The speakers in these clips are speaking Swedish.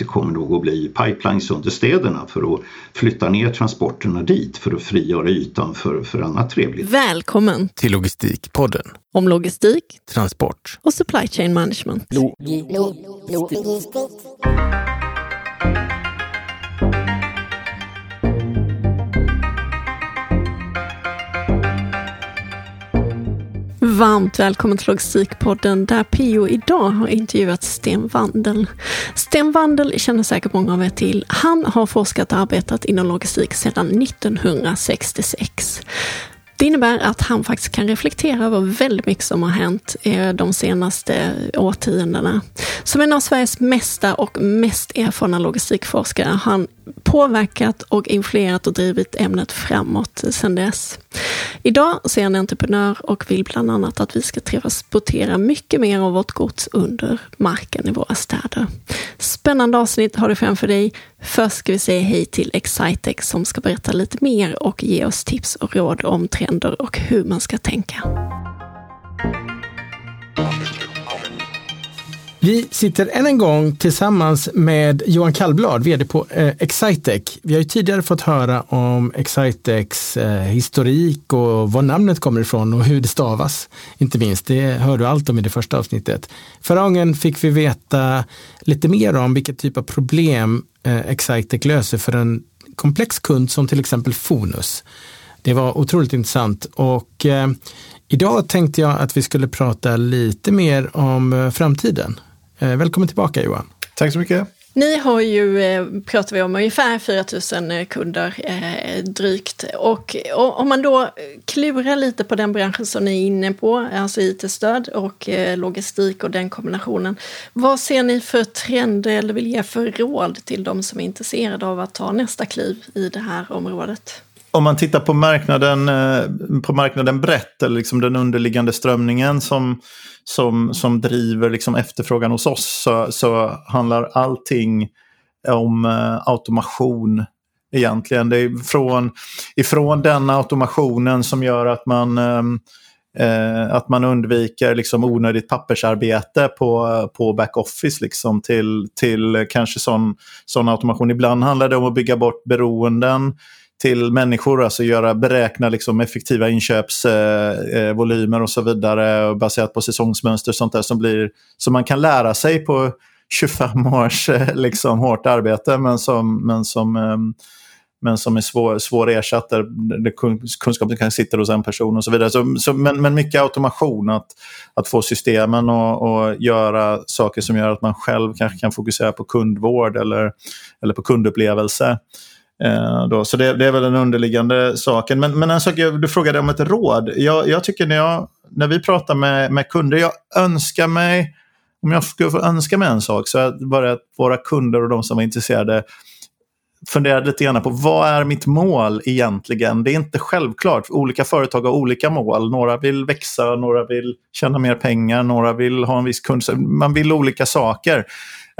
det kommer nog att bli pipelines under städerna för att flytta ner transporterna dit för att frigöra ytan för, för annat trevligt. Välkommen till Logistikpodden. Om logistik, transport och supply chain management. Lo lo lo Varmt välkommen till Logistikpodden där Pio idag har intervjuat Sten Wandel. Sten Wandel känner säkert många av er till. Han har forskat och arbetat inom logistik sedan 1966. Det innebär att han faktiskt kan reflektera över väldigt mycket som har hänt eh, de senaste årtiondena. Som en av Sveriges mesta och mest erfarna logistikforskare har han påverkat och influerat och drivit ämnet framåt sedan dess. Idag så är han entreprenör och vill bland annat att vi ska transportera mycket mer av vårt gods under marken i våra städer. Spännande avsnitt har du framför dig. Först ska vi säga hej till Excitec som ska berätta lite mer och ge oss tips och råd om trender och hur man ska tänka. Vi sitter än en gång tillsammans med Johan Kallblad, vd på eh, Excitec. Vi har ju tidigare fått höra om Excitecs eh, historik och var namnet kommer ifrån och hur det stavas. Inte minst, det hör du allt om i det första avsnittet. Förra gången fick vi veta lite mer om vilka typ av problem eh, Excitec löser för en komplex kund som till exempel Fonus. Det var otroligt intressant och eh, idag tänkte jag att vi skulle prata lite mer om eh, framtiden. Eh, välkommen tillbaka Johan. Tack så mycket. Ni har ju, eh, pratar vi om, ungefär 4 000 eh, kunder drygt. Och, om man då klurar lite på den branschen som ni är inne på, alltså IT-stöd och logistik och den kombinationen. Vad ser ni för trender eller vill ge för råd till de som är intresserade av att ta nästa kliv i det här området? Om man tittar på marknaden, eh, på marknaden brett, eller liksom den underliggande strömningen som som, som driver liksom efterfrågan hos oss så, så handlar allting om eh, automation egentligen. Det är från, ifrån den automationen som gör att man, eh, eh att man undviker liksom onödigt pappersarbete på, på backoffice liksom till, till kanske sån, sån automation. Ibland handlar det om att bygga bort beroenden till människor, alltså göra, beräkna liksom effektiva inköpsvolymer eh, eh och så vidare baserat på säsongsmönster och sånt där som, blir, som man kan lära sig på 25 års eh, liksom, hårt arbete men som, men som, eh, men som är svår, svår ersatt där, kunskapen kan sitta hos en person och så vidare. Så, så, men, men mycket automation, att, att få systemen att göra saker som gör att man själv kanske kan fokusera på kundvård eller, eller på kundupplevelse. Eh, då. Så det, det, är väl den underliggande saken. Men, men en sak, du frågade om ett råd. Jag, jag tycker när, jag, när vi pratar med, med kunder, jag önskar mig, om jag skulle få önska mig en sak, så var det att våra kunder och de som är intresserade funderade lite grann på vad är mitt mål egentligen? Det är inte självklart. Olika företag har olika mål. Några vill växa, några vill tjäna mer pengar, några vill ha en viss kund. Man vill olika saker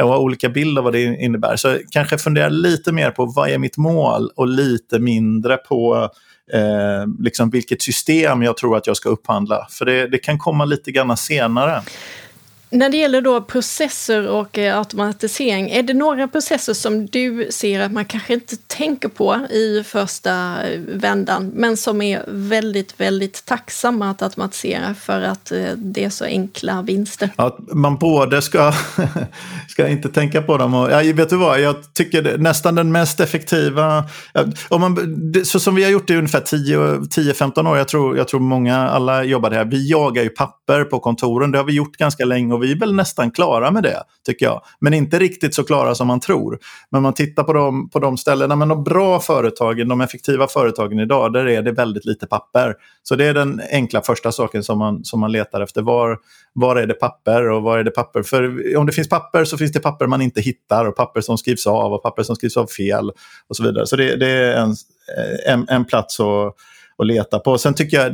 och har olika bild av vad det innebär. Så kanske fundera lite mer på vad är mitt mål och lite mindre på eh, liksom vilket system jag tror att jag ska upphandla. För det, det kan komma lite grann senare. När det gäller då processer och eh, automatisering, är det några processer som du ser att man kanske inte tänker på i första eh, vändan, men som är väldigt, väldigt tacksamma att automatisera för att eh, det är så enkla vinster? Att man både ska, ska inte tänka på dem och, ja, vet du vad, jag tycker det, nästan den mest effektiva, om man, så som vi har gjort det i ungefär 10-15 år, jag tror, jag tror många, alla jobbar här, vi jagar ju papper på kontoren, det har vi gjort ganska länge och vi är väl nästan klara med det, tycker jag. Men inte riktigt så klara som man tror. Men man tittar på de, på de ställena, men de bra företagen, de effektiva företagen idag, där är det väldigt lite papper. Så det är den enkla första saken som man, som man letar efter. Var, var är det papper och var är det papper? För om det finns papper så finns det papper man inte hittar och papper som skrivs av och papper som skrivs av fel och så vidare. Så det, det är en, en, en plats att att leta på. Sen tycker jag,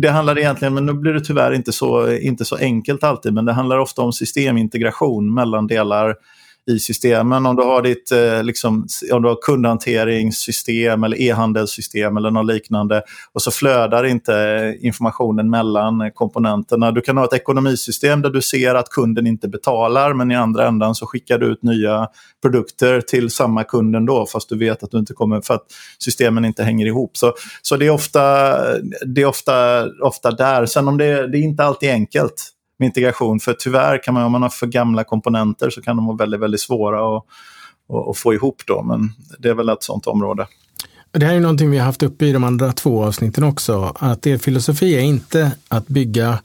det handlar egentligen, men nu blir det tyvärr inte så, inte så enkelt alltid, men det handlar ofta om systemintegration mellan delar i systemen. Om du har ditt eh, liksom, om du har kundhanteringssystem eller e-handelssystem eller något liknande och så flödar inte informationen mellan komponenterna. Du kan ha ett ekonomisystem där du ser att kunden inte betalar men i andra ändan så skickar du ut nya produkter till samma kund ändå fast du vet att du inte kommer för att systemen inte hänger ihop. Så, så det är ofta, det är ofta, ofta där. Sen om det, det är inte alltid enkelt med integration. För tyvärr kan man, om man har för gamla komponenter så kan de vara väldigt, väldigt svåra att, att, få ihop då. Men det är väl ett sånt område. Det här är någonting vi har haft uppe i de andra två avsnitten också. Att er filosofi är inte att bygga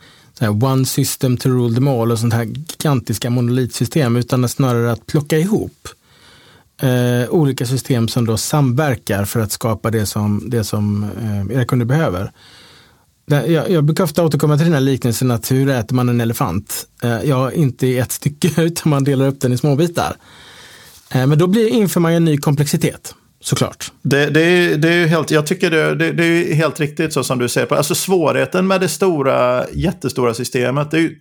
one system to rule them all och sånt här gigantiska monolitsystem utan snarare att plocka ihop eh, olika system som då samverkar för att skapa det som, det som eh, era kunder behöver. Jag, jag brukar ofta återkomma till den här liknelsen att hur äter man en elefant? Eh, ja, inte i ett stycke utan man delar upp den i småbitar. Eh, men då blir, inför man en ny komplexitet såklart. Det, det, det är helt, jag tycker det, det, det, är helt riktigt så som du säger. Alltså svårigheten med det stora, jättestora systemet. Är,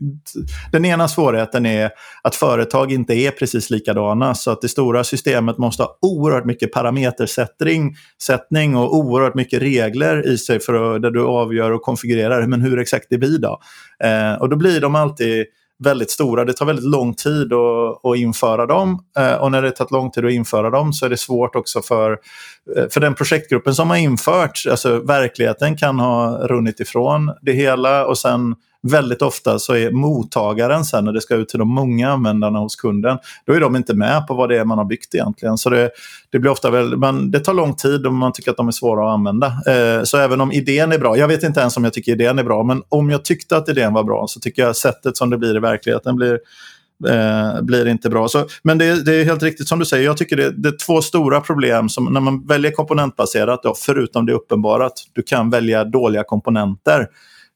den ena svårigheten är att företag inte är precis likadana. Så att det stora systemet måste ha oerhört mycket parametersättning och oerhört mycket regler i sig för att, där du avgör och konfigurerar men hur exakt det blir. Då. Eh, och då blir de alltid väldigt stora. Det tar väldigt lång tid att, att införa dem. Eh, och när det tagit lång tid att införa dem så är det svårt också för, eh, för den projektgruppen som har infört, alltså verkligheten kan ha runnit ifrån det hela och sen väldigt ofta så är mottagaren sen när det ska ut till de många användarna hos kunden, då är de inte med på vad det är man har byggt egentligen. Så det, det blir ofta väl, men det tar lång tid och man tycker att de är svåra att använda. Eh, så även om idén är bra, jag vet inte ens om jag tycker idén är bra, men om jag tyckte att idén var bra så tycker jag sättet som det blir i verkligheten blir Eh, blir inte bra. Så, men det, det, är helt riktigt som du säger, jag tycker det, det, är två stora problem som när man väljer komponentbaserat, då, förutom det uppenbara att du kan välja dåliga komponenter.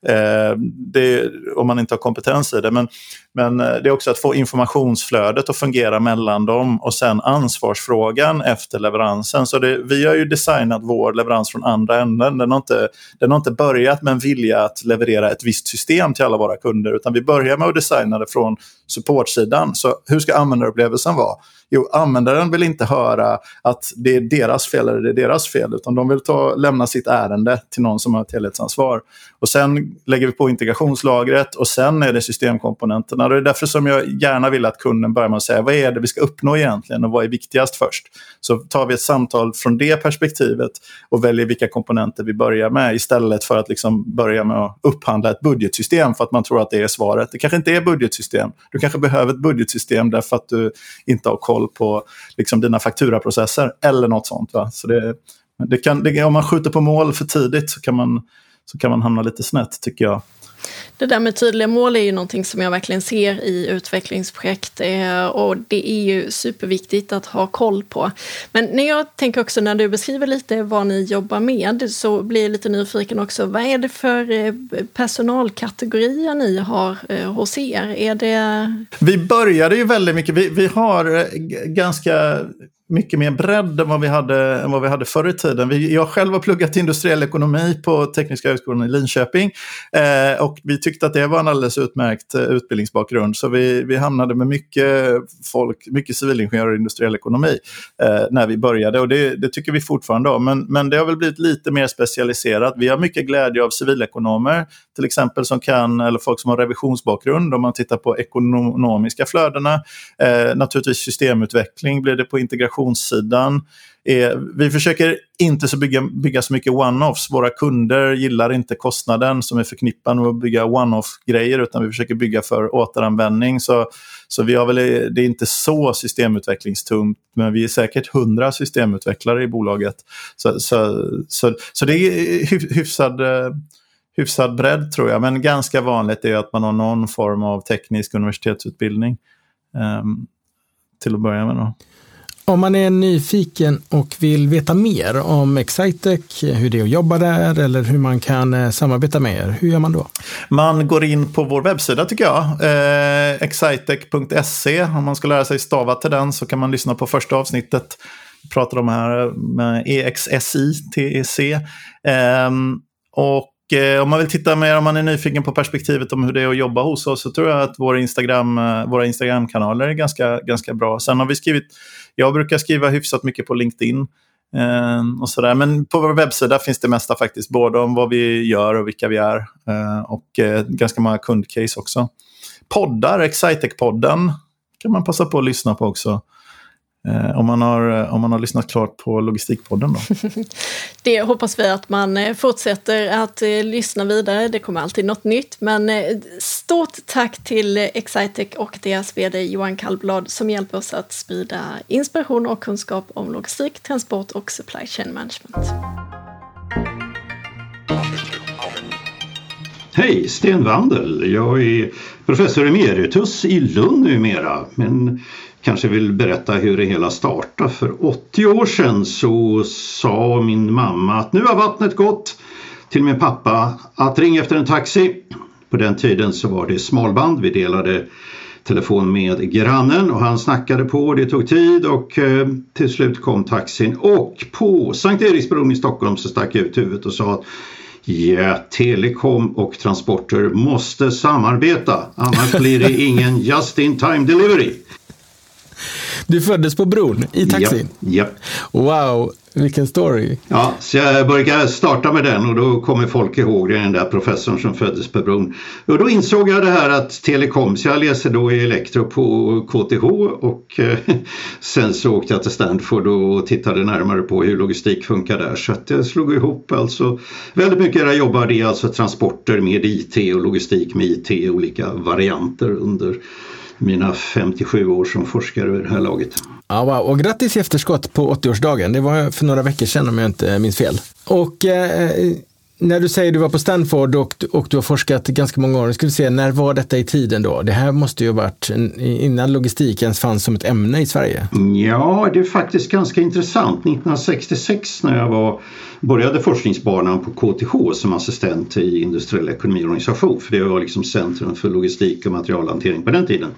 Eh, det, om man inte har kompetens i det. Men, men eh, det är också att få informationsflödet att fungera mellan dem och sen ansvarsfrågan efter leveransen. Så det, vi har ju designat vår leverans från andra änden. Den har, inte, den har inte börjat med en vilja att leverera ett visst system till alla våra kunder utan vi börjar med att designa det från supportsidan. Så hur ska användarupplevelsen vara? Jo, användaren vill inte höra att det är deras fel eller det är deras fel, utan de vill ta, lämna sitt ärende till någon som har ett helhetsansvar. Och sen lägger vi på integrationslagret och sen är det systemkomponenterna. Det är därför som jag gärna vill att kunden börjar med att säga vad är det vi ska uppnå egentligen och vad är viktigast först. Så tar vi ett samtal från det perspektivet och väljer vilka komponenter vi börjar med istället för att liksom börja med att upphandla ett budgetsystem för att man tror att det är svaret. Det kanske inte är budgetsystem. Du kanske behöver ett budgetsystem därför att du inte har koll på liksom, dina fakturaprocesser eller något sånt. Va? Så det, det kan, det, om man skjuter på mål för tidigt så kan, man, så kan man hamna lite snett tycker jag. Det där med tydliga mål är ju någonting som jag verkligen ser i utvecklingsprojekt eh, och det är ju superviktigt att ha koll på. Men när jag tänker också när du beskriver lite vad ni jobbar med så blir jag lite nyfiken också. Vad är det för eh, personalkategorier ni har eh, hos er? Är det... Vi började ju väldigt mycket, vi, vi har ganska mycket mer bredd än vad vi hade, än vad vi hade förr i tiden. Vi, jag själv har pluggat industriell ekonomi på Tekniska högskolan i Linköping. Eh, och vi tyckte att det var en alldeles utmärkt eh, utbildningsbakgrund. Så vi, vi hamnade med mycket folk, mycket civilingenjörer i industriell ekonomi eh, när vi började. Och det, det, tycker vi fortfarande om. Men, men det har väl blivit lite mer specialiserat. Vi har mycket glädje av civilekonomer till exempel som kan, eller folk som har revisionsbakgrund om man tittar på ekonomiska flödena. Eh, naturligtvis systemutveckling blir det på integrationssidan. Eh, vi försöker inte så bygga, bygga så mycket one-offs. Våra kunder gillar inte kostnaden som är förknippad med att bygga one-off-grejer utan vi försöker bygga för återanvändning. Så, så vi har väl, det är inte så systemutvecklingstungt men vi är säkert hundra systemutvecklare i bolaget. Så, så, så, så det är hyfsad eh, hyfsad bredd tror jag. Men ganska vanligt är att man har någon form av teknisk universitetsutbildning. Um, till att börja med. Då. Om man är nyfiken och vill veta mer om Excitec, hur det är att jobba där eller hur man kan eh, samarbeta med er, hur gör man då? Man går in på vår webbsida tycker jag, eh, excitec.se. Om man ska lära sig stava till den så kan man lyssna på första avsnittet. Vi pratar om här med EXSI, TEC. Eh, och Och eh, om man vill titta mer, om man är nyfiken på perspektivet om hur det är att jobba hos oss, så tror jag att våra, Instagram, eh, våra Instagram-kanaler är ganska, ganska bra. Sen har vi skrivit, jag brukar skriva hyfsat mycket på LinkedIn. Eh, och sådär. Men på vår webbsida finns det mesta faktiskt, både om vad vi gör och vilka vi är. Eh, och eh, ganska många kundcase också. Poddar, Excitec-podden kan man passa på att lyssna på också. Eh, om, man har, eh, om man har lyssnat klart på Logistikpodden. Då. det hoppas vi att man eh, fortsätter att lyssna vidare. Det kommer alltid något nytt. Men stort tack till Excitec och deras vd Johan Kallblad som hjälper oss att sprida inspiration och kunskap om logistik, transport och supply chain management. Hej, Sten Wandel. Jag är professor emeritus i Lund numera. Men kanske vill berätta hur det hela startade. För 80 år sedan så sa min mamma att nu har vattnet gått till min pappa att ringa efter en taxi. På den tiden så var det smalband. Vi delade telefon med grannen och han snackade på. Det tog tid och eh, till slut kom taxin och på Sankt Eriksbron i Stockholm så stack jag ut huvudet och sa att Ja, telekom och transporter måste samarbeta annars blir det ingen just in time delivery. Du föddes på bron i taxin? Ja. ja. Wow, vilken story. Ja, så jag började starta med den och då kommer folk ihåg den där professorn som föddes på bron. Och då insåg jag det här att telekom, så jag läste då i elektro på KTH och eh, sen så åkte jag till Stanford och tittade närmare på hur logistik funkar där. Så att jag slog ihop alltså väldigt mycket jag jobbade i alltså transporter med IT och logistik med IT, olika varianter under mina 57 år som forskare i det här laget. Ja, wow. Och grattis i efterskott på 80-årsdagen. Det var för några veckor sedan om jag inte minns fel. Och eh, när du säger att du var på Stanford och, och du har forskat ganska många år, ska vi se, när var detta i tiden då? Det här måste ju ha varit innan logistik ens fanns som ett ämne i Sverige. Ja, det är faktiskt ganska intressant. 1966 när jag var, började forskningsbanan på KTH som assistent i industriell ekonomiorganisation, för det var liksom centrum för logistik och materialhantering på den tiden,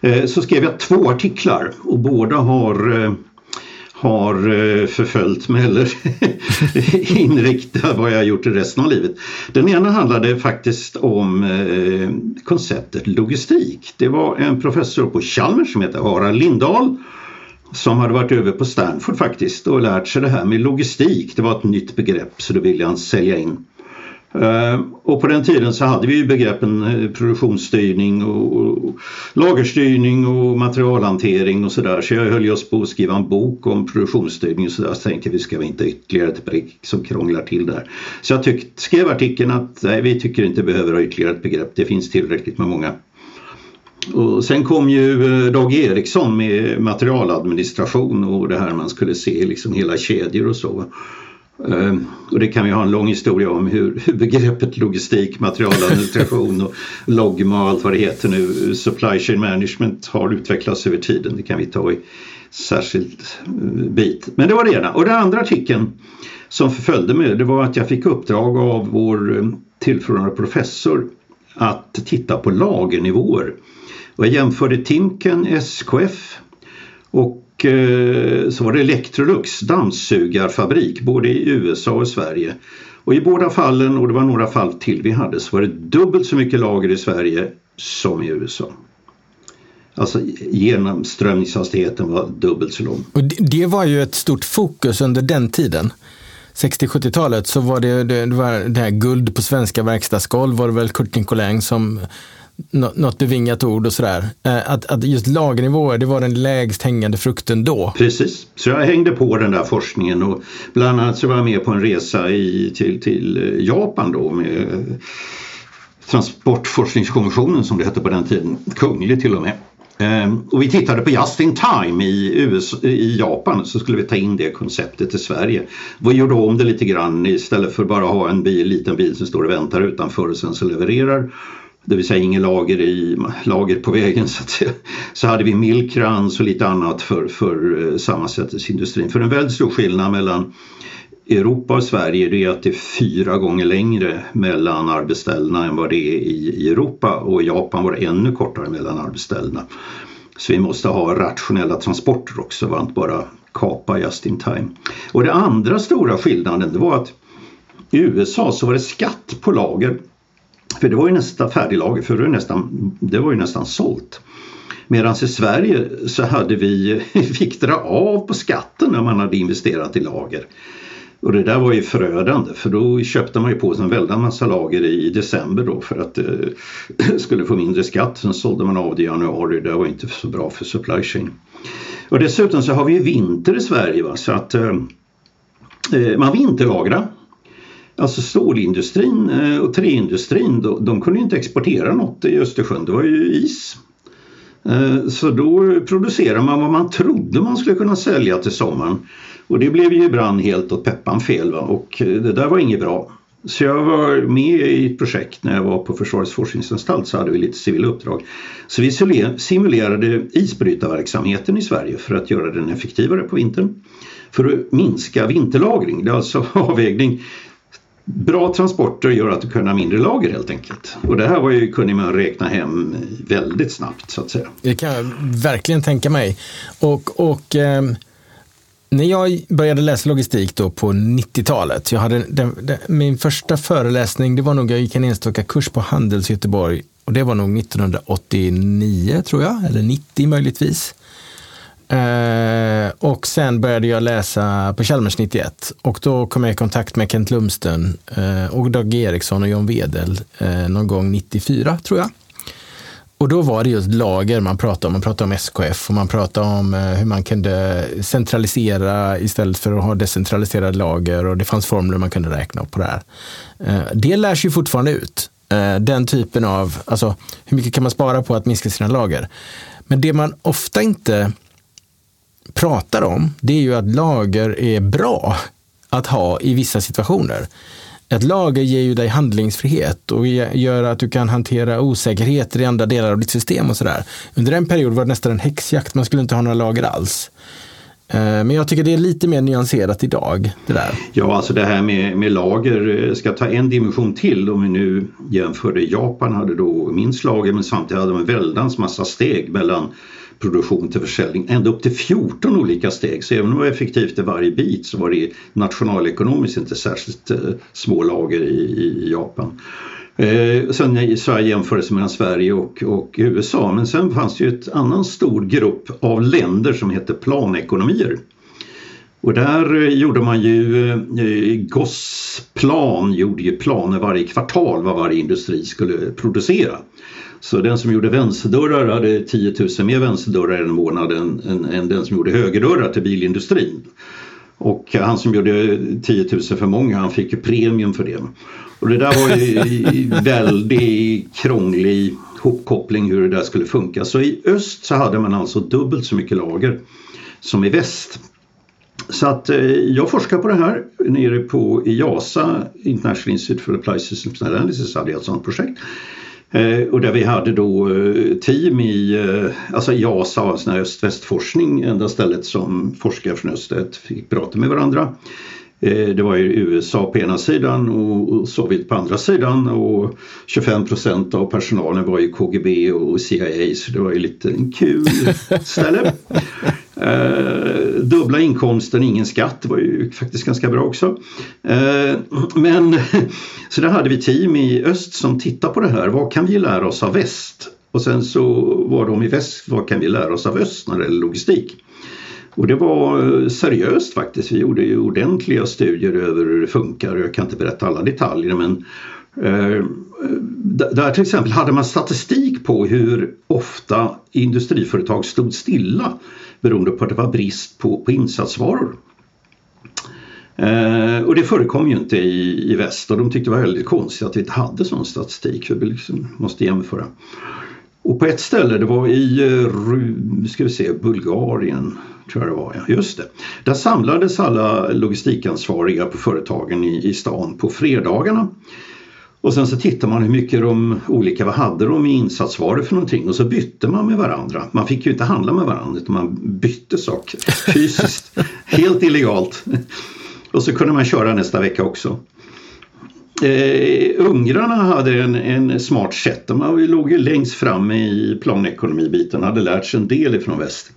eh, så skrev jag två artiklar och båda har eh, har eh, förföljt mig eller inriktat vad jag gjort i resten av livet. Den ena handlade faktiskt om eh, konceptet logistik. Det var en professor på Chalmers som heter Harald Lindahl som hade varit över på Stanford faktiskt och lärt sig det här med logistik. Det var ett nytt begrepp så det ville han sälja in Ehm, och på den tiden så hade vi ju begreppen eh, produktionsstyrning och lagerstyrning och materialhantering och sådär. Så jag höll just på att skriva en bok om produktionsstyrning och sådär. Så tänkte vi ska vi inte ytterligare ett begrepp som krånglar till där. Så jag tyck, skrev artikeln att nej, vi tycker inte behöver ha ytterligare ett begrepp. Det finns tillräckligt med många. Och sen kom ju eh, Dag Eriksson med materialadministration och det här man skulle se liksom hela kedjor och så. Ehm, och det kan vi ha en lång historia om hur, hur begreppet logistik, materialadministration och logma och allt vad det heter nu, supply chain management har utvecklats över tiden. Det kan vi ta i särskilt eh, bit. Men det var det ena. Och den andra artikeln som förföljde mig det var att jag fick uppdrag av vår eh, tillförordnade professor att titta på lagernivåer. Och jag jämförde Timken, SKF och Eh, så var det Electrolux dammsugarfabrik både i USA och Sverige. Och i båda fallen, och det var några fall till vi hade, så var det dubbelt så mycket lager i Sverige som i USA. Alltså genomströmningshastigheten var dubbelt så lång. Och det, det var ju ett stort fokus under den tiden. 60-70-talet så var det, det, det, var det här guld på svenska verkstadsgolv var det väl Kurt Nicolin som något bevingat ord och sådär. Eh, att, att just lagernivåer, det var den lägst hängande frukten då. Precis, så jag hängde på den där forskningen och bland annat så var jag med på en resa i, till, till eh, Japan då med Transportforskningskommissionen som det hette på den tiden, kunglig till och med. Ehm, och vi tittade på Just in Time i, USA, i Japan så skulle vi ta in det konceptet till Sverige. Vi gjorde om det lite grann istället för bara ha en bil, liten bil som står och väntar utanför och sen så levererar det vill säga ingen lager, i, lager på vägen så att säga. Så hade vi Milkrans och lite annat för, för eh, sammansättningsindustrin. För en väldigt stor skillnad mellan Europa och Sverige det är att det är fyra gånger längre mellan arbetsställena än vad det är i, Europa och i Japan var det ännu kortare mellan arbetsställena. Så vi måste ha rationella transporter också, var inte bara kapa just in time. Och den andra stora skillnaden det var att I USA så var det skatt på lager. För det var ju nästan färdiglager, för det var ju nästan, det var ju nästan sålt. Medan i Sverige så hade vi, fick dra av på skatten när man hade investerat i lager. Och det där var ju förödande för då köpte man ju på sig en väldig massa lager i december då för att eh, skulle få mindre skatt. Sen sålde man av det i januari. Det var inte så bra för supply chain. Och dessutom så har vi ju vinter i Sverige va? så att eh, eh man vinterlagrar. Alltså stålindustrin eh, och träindustrin de, de kunde inte exportera något i Östersjön. Det var ju is. Eh, så då producerade man vad man trodde man skulle kunna sälja till sommaren. Och det blev ju ibland helt åt peppan fel va? och eh, det där var inget bra. Så jag var med i ett projekt när jag var på Försvarets forskningsanstalt så hade vi lite civila uppdrag. Så vi simulerade isbrytarverksamheten i Sverige för att göra den effektivare på vintern. För att minska vinterlagring, det är alltså avvägning. Bra transporter gör att du kan ha mindre lager helt enkelt. Och det här var ju, kunde man räkna hem väldigt snabbt så att säga. Det kan jag verkligen tänka mig. Och, och eh när jag började läsa logistik då på 90-talet, jag hade den, den, min första föreläsning, det var nog, jag gick en enstaka kurs på Handels Göteborg och det var nog 1989 tror jag, eller 90 möjligtvis. Eh, och sen började jag läsa på Chalmers 91 och då kom jag i kontakt med Kent Lumsten eh, och Dag Eriksson och John Wedel eh, någon gång 94 tror jag. Och då var det just lager man pratade om. Man pratade om SKF och man pratade om eh, hur man kunde centralisera istället för att ha decentraliserade lager och det fanns formler man kunde räkna på det här. Eh, det lärs ju fortfarande ut. Eh, den typen av, alltså hur mycket kan man spara på att minska sina lager? Men det man ofta inte pratar om, det är ju att lager är bra att ha i vissa situationer. Ett lager ger ju dig handlingsfrihet och gör att du kan hantera osäkerheter i andra delar av ditt system och sådär. Under en period var det nästan en häxjakt, man skulle inte ha några lager alls. Eh, men jag tycker det är lite mer nyanserat idag. Det där. Ja, alltså det här med, med lager eh, ska ta en dimension till om vi nu jämför det. Japan hade då minst lager men samtidigt hade de en väldans massa steg mellan produktion till försäljning ända upp till 14 olika steg. Så även om det var effektivt i varje bit så var det nationalekonomiskt inte särskilt eh, små lager i, i Japan. Eh, sen så jag jämförelse mellan Sverige och, och, USA men sen fanns det ju en annan stor grupp av länder som hette planekonomier. Och där eh, gjorde man ju, eh, eh, GOS-plan gjorde ju planer varje kvartal vad varje industri skulle producera. Så den som gjorde vänsterdörrar hade 10 000 mer vänsterdörrar en månad än, än, än den som gjorde högerdörrar till bilindustrin. Och han som gjorde 10 000 för många han fick ju premium för det. Och det där var ju väldigt krånglig hopkoppling hur det där skulle funka. Så i öst så hade man alltså dubbelt så mycket lager som i väst. Så att eh, jag forskar på det här nere på IASA, International Institute for Applied Systems Analysis, hade jag ett sådant projekt. Eh, och där vi hade då eh, team i, eh, alltså JASA, sån öst-västforskning, enda stället som forskare från öst fick prata med varandra. Det var ju USA på ena sidan och Sovjet på andra sidan och 25 procent av personalen var ju KGB och CIA så det var ju lite en kul ställe. Eh, dubbla inkomsten, ingen skatt, det var ju faktiskt ganska bra också. Eh, men så där hade vi team i öst som tittade på det här, vad kan vi lära oss av väst? Och sen så var de i väst, vad kan vi lära oss av öst när det gäller logistik? Och det var eh, seriöst faktiskt, vi gjorde ju ordentliga studier över hur det funkar. Jag kan inte berätta alla detaljer men eh, där till exempel hade man statistik på hur ofta industriföretag stod stilla beroende på att det var brist på, på insatsvaror. Eh, och det förekom ju inte i, i väst och de tyckte det var väldigt konstigt att vi inte hade sån statistik för vi liksom måste jämföra. Och på ett ställe, det var i eh, ska vi se, Bulgarien, tror jag det var, ja, just det. Där samlades alla logistikansvariga på företagen i, i stan på fredagarna och sen så tittar man hur mycket de olika, vad hade de i insatsvaror för någonting och så bytte man med varandra. Man fick ju inte handla med varandra utan man bytte saker fysiskt. Helt illegalt. Och så kunde man köra nästa vecka också. Eh, ungrarna hade en, en smart sätt. De låg ju längst fram i planekonomibiten, hade lärt sig en del ifrån väst.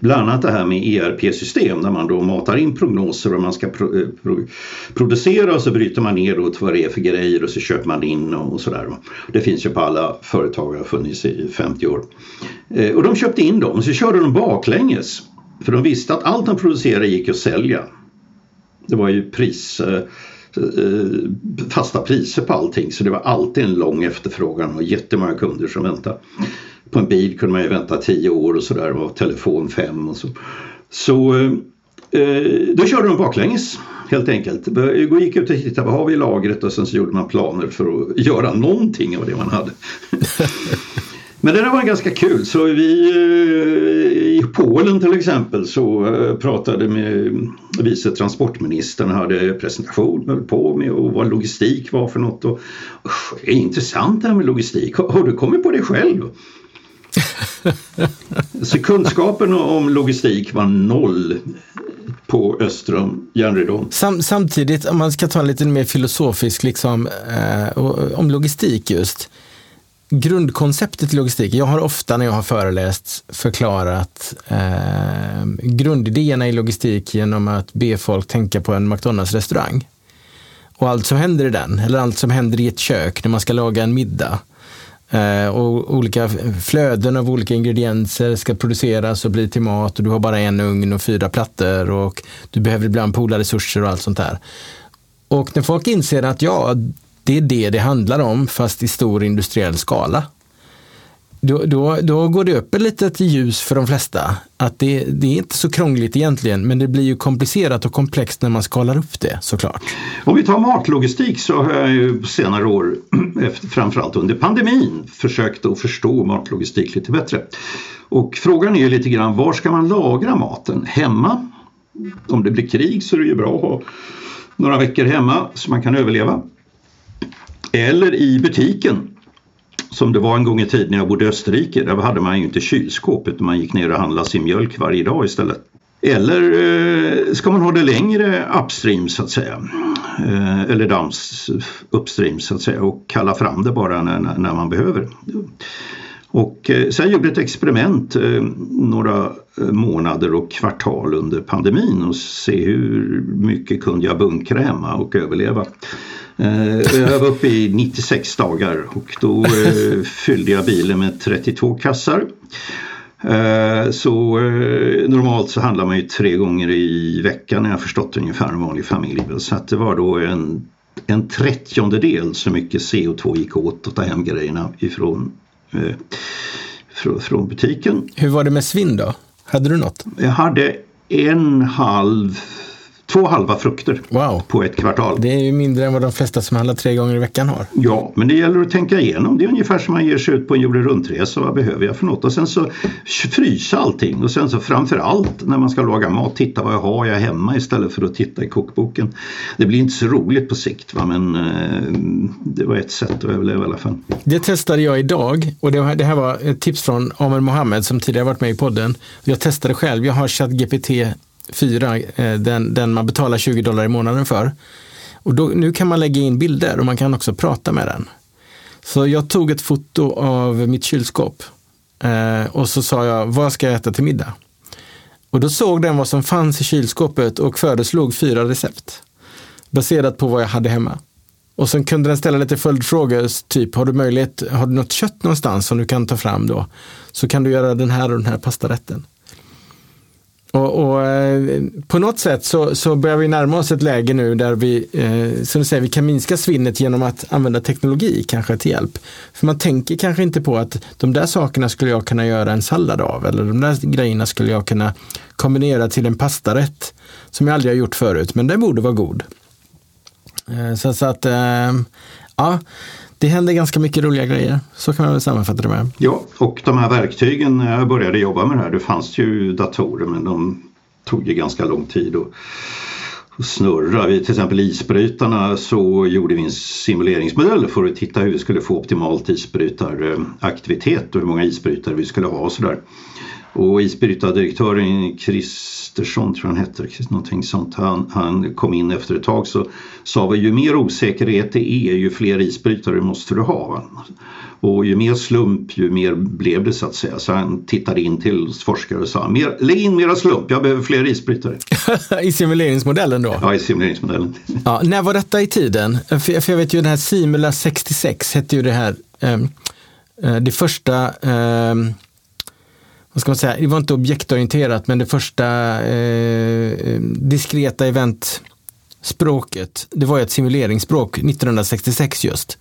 Bland annat det här med ERP-system där man då matar in prognoser och man ska pro, eh, pro, producera och så bryter man ner då vad det är för grejer och så köper man in och sådär. Det finns ju på alla företag, och har funnits i 50 år. Eh, och de köpte in dem och så körde de baklänges. För de visste att allt de producerade gick att sälja. Det var ju pris eh, fasta priser på allting så det var alltid en lång efterfrågan och jättemånga kunder som väntade. På en bil kunde man ju vänta tio år och sådär och telefon fem och så. Så eh, då körde de baklänges helt enkelt. Gick ut och tittade vad har vi i lagret och sen så gjorde man planer för att göra någonting av det man hade. Men det där var ganska kul så vi eh, i Polen till exempel så eh, pratade med vice transportministern hade presentation höll på med och vad logistik var för något. Och, det är intressant det här med logistik. Har, du kommit på det själv? Så kunskapen om logistik var noll på östra järnridån. Sam, samtidigt, om man ska ta en lite mer filosofisk liksom, eh, eh, om logistik just grundkonceptet i logistik. Jag har ofta när jag har föreläst förklarat eh, grundidéerna i logistik genom att be folk tänka på en McDonalds-restaurang. Och allt som händer i den, eller allt som händer i ett kök när man ska laga en middag. Eh, och olika flöden av olika ingredienser ska produceras och bli till mat och du har bara en ugn och fyra plattor och du behöver ibland pola resurser och allt sånt där. Och när folk inser att ja, det är det det handlar om, fast i stor industriell skala. Då, då, då går det upp ett litet ljus för de flesta. Att det, det är inte så krångligt egentligen, men det blir ju komplicerat och komplext när man skalar upp det såklart. Om vi tar matlogistik så har jag ju på senare år, framförallt under pandemin, försökt att förstå matlogistik lite bättre. Och frågan är ju lite grann, var ska man lagra maten? Hemma? Om det blir krig så är det ju bra att ha några veckor hemma så man kan överleva. Eller i butiken som det var en gång i tiden när jag bodde i Österrike. Där hade man ju inte kylskåp utan man gick ner och handlade sin mjölk varje dag istället. Eller eh, ska man ha det längre upstream så att säga. Eh, eller dams eh, upstream så att säga och kalla fram det bara när, när man behöver. Och eh, sen gjorde ett experiment eh, några eh, månader och kvartal under pandemin och se hur mycket kunde jag bunkra hemma och överleva. Jag var uppe i 96 dagar och då fyllde jag bilen med 32 kassar. Så normalt så handlar man ju tre gånger i veckan när jag förstått ungefär en vanlig familj. Så att det var då en, en trettiondel så mycket CO2 gick åt att ta hem grejerna ifrån från, från butiken. Hur var det med svinn då? Hade du något? Jag hade en halv två halva frukter wow. på ett kvartal. Det är ju mindre än vad de flesta som handlar tre gånger i veckan har. Ja, men det gäller att tänka igenom. Det är ungefär som man ger sig ut på en jorden runt-resa. Vad behöver jag för något? Och sen så frysa allting och sen så framför allt när man ska laga mat titta vad jag har jag hemma istället för att titta i kokboken. Det blir inte så roligt på sikt va? men eh, det var ett sätt att överleva i alla fall. Det testade jag idag och det, det här var ett tips från Amer Mohammed som tidigare varit med i podden. Jag testade själv. Jag har ChatGPT 4, eh, den, den man betalar 20 dollar i månaden för. Och då, nu kan man lägga in bilder och man kan också prata med den. Så jag tog ett foto av mitt kylskåp eh, och så sa jag, vad ska jag äta till middag? Och då såg den vad som fanns i kylskåpet och föreslog fyra recept. Baserat på vad jag hade hemma. Och sen kunde den ställa lite följdfrågor, typ har du möjlighet, har du något kött någonstans som du kan ta fram då? Så kan du göra den här och den här pastarätten. Och, och eh, på något sätt så, så, börjar vi närma oss ett läge nu där vi, eh, som du säger, vi kan minska svinnet genom att använda teknologi kanske till hjälp. För man tänker kanske inte på att de där sakerna skulle jag kunna göra en sallad av eller de där grejerna skulle jag kunna kombinera till en pastarätt som jag aldrig har gjort förut, men den borde vara god. Eh, så, så, att, eh, ja, det händer ganska mycket roliga grejer. Så kan man väl sammanfatta det med. Ja, och de här verktygen när jag började jobba med det här, det fanns ju datorer men de tog ju ganska lång tid att snurra. Vi, till exempel isbrytarna så gjorde vi en simuleringsmodell för att titta hur vi skulle få optimalt isbrytaraktivitet och hur många isbrytare vi skulle ha och sådär. Och isbrytardirektören Kristersson, tror jag han hette, någonting sånt, han, han kom in efter ett tag så sa vi ju mer osäkerhet det är ju fler isbrytare måste du ha. Och ju mer slump ju mer blev det så att säga. Så han tittade in till forskare och sa mer, lägg in mera slump, jag behöver fler isbrytare. I simuleringsmodellen då? Ja, i simuleringsmodellen. Ja, när var detta i tiden? För, jag vet ju den här Simula 66 hette ju det här, um, det första um, vad ska man säga, det var inte objektorienterat men det första eh, eh diskreta eventspråket, det var ett simuleringsspråk 1966 just.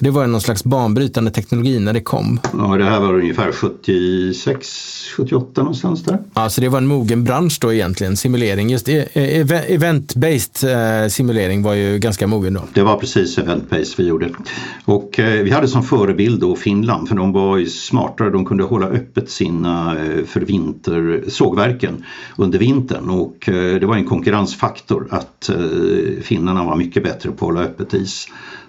Det var någon slags banbrytande teknologi när det kom. Ja, det här var ungefär 76, 78 någonstans där. Ja, så det var en mogen bransch då egentligen, simulering. Just e, e, event-based eh, simulering var ju ganska mogen då. Det var precis event-based vi gjorde. Och eh, vi hade som förebild då Finland för de var ju smartare, de kunde hålla öppet sina eh, för vinter, sågverken under vintern och det var en konkurrensfaktor att finnarna var mycket bättre på att hålla öppet is.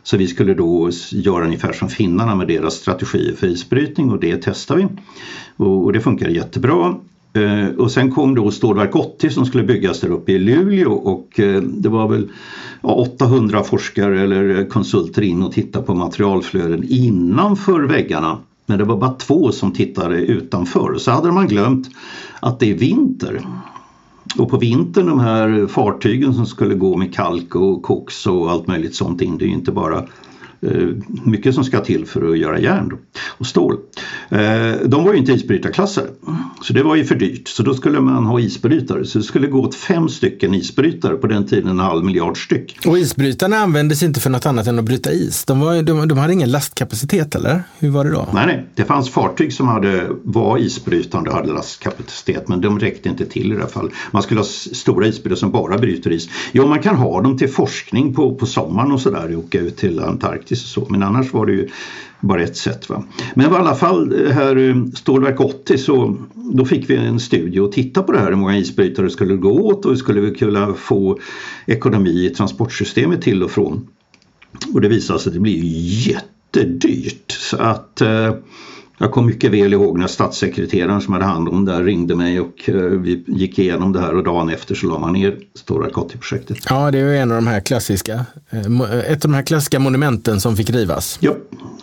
Så vi skulle då göra ungefär som finnarna med deras strategier för isbrytning och det testade vi. Och det funkade jättebra. Eh, och sen kom då stålverk 80 som skulle byggas där uppe i Luleå och eh, det var väl 800 forskare eller konsulter in och tittade på materialflöden innanför väggarna. Men det var bara två som tittade utanför. Så hade man glömt att det är vinter. Och på vintern de här fartygen som skulle gå med kalk och koks och allt möjligt sånt in, det är ju inte bara mycket som ska till för att göra järn och stål. Eh, de var ju inte isbrytarklassade så det var ju för dyrt så då skulle man ha isbrytare så det skulle gå åt fem stycken isbrytare på den tiden en halv miljard styck. Och isbrytarna användes inte för något annat än att bryta is? De, var, de, de hade ingen lastkapacitet eller? Hur var det då? Nej, nej. det fanns fartyg som hade, var isbrytande och hade lastkapacitet men de räckte inte till i det här fallet. Man skulle ha stora isbrytare som bara bryter is. Jo, man kan ha dem till forskning på, på sommaren och sådär och åka ut till Antarktis faktiskt så. Men annars var det ju bara ett sätt. Va? Men i alla fall eh, här eh, Stålverk 80 så då fick vi en studie och titta på det här hur många isbrytare skulle gå åt och hur skulle vi kunna få ekonomi i transportsystemet till och från. Och det visade sig att det blir jättedyrt så att eh, jag kommer mycket väl ihåg när statssekreteraren som hade hand om det här ringde mig och eh, vi gick igenom det här och dagen efter så la man ner Stora Kotti-projektet. Ja, det är ju en av de här klassiska, eh, ett av de här klassiska monumenten som fick rivas. Ja,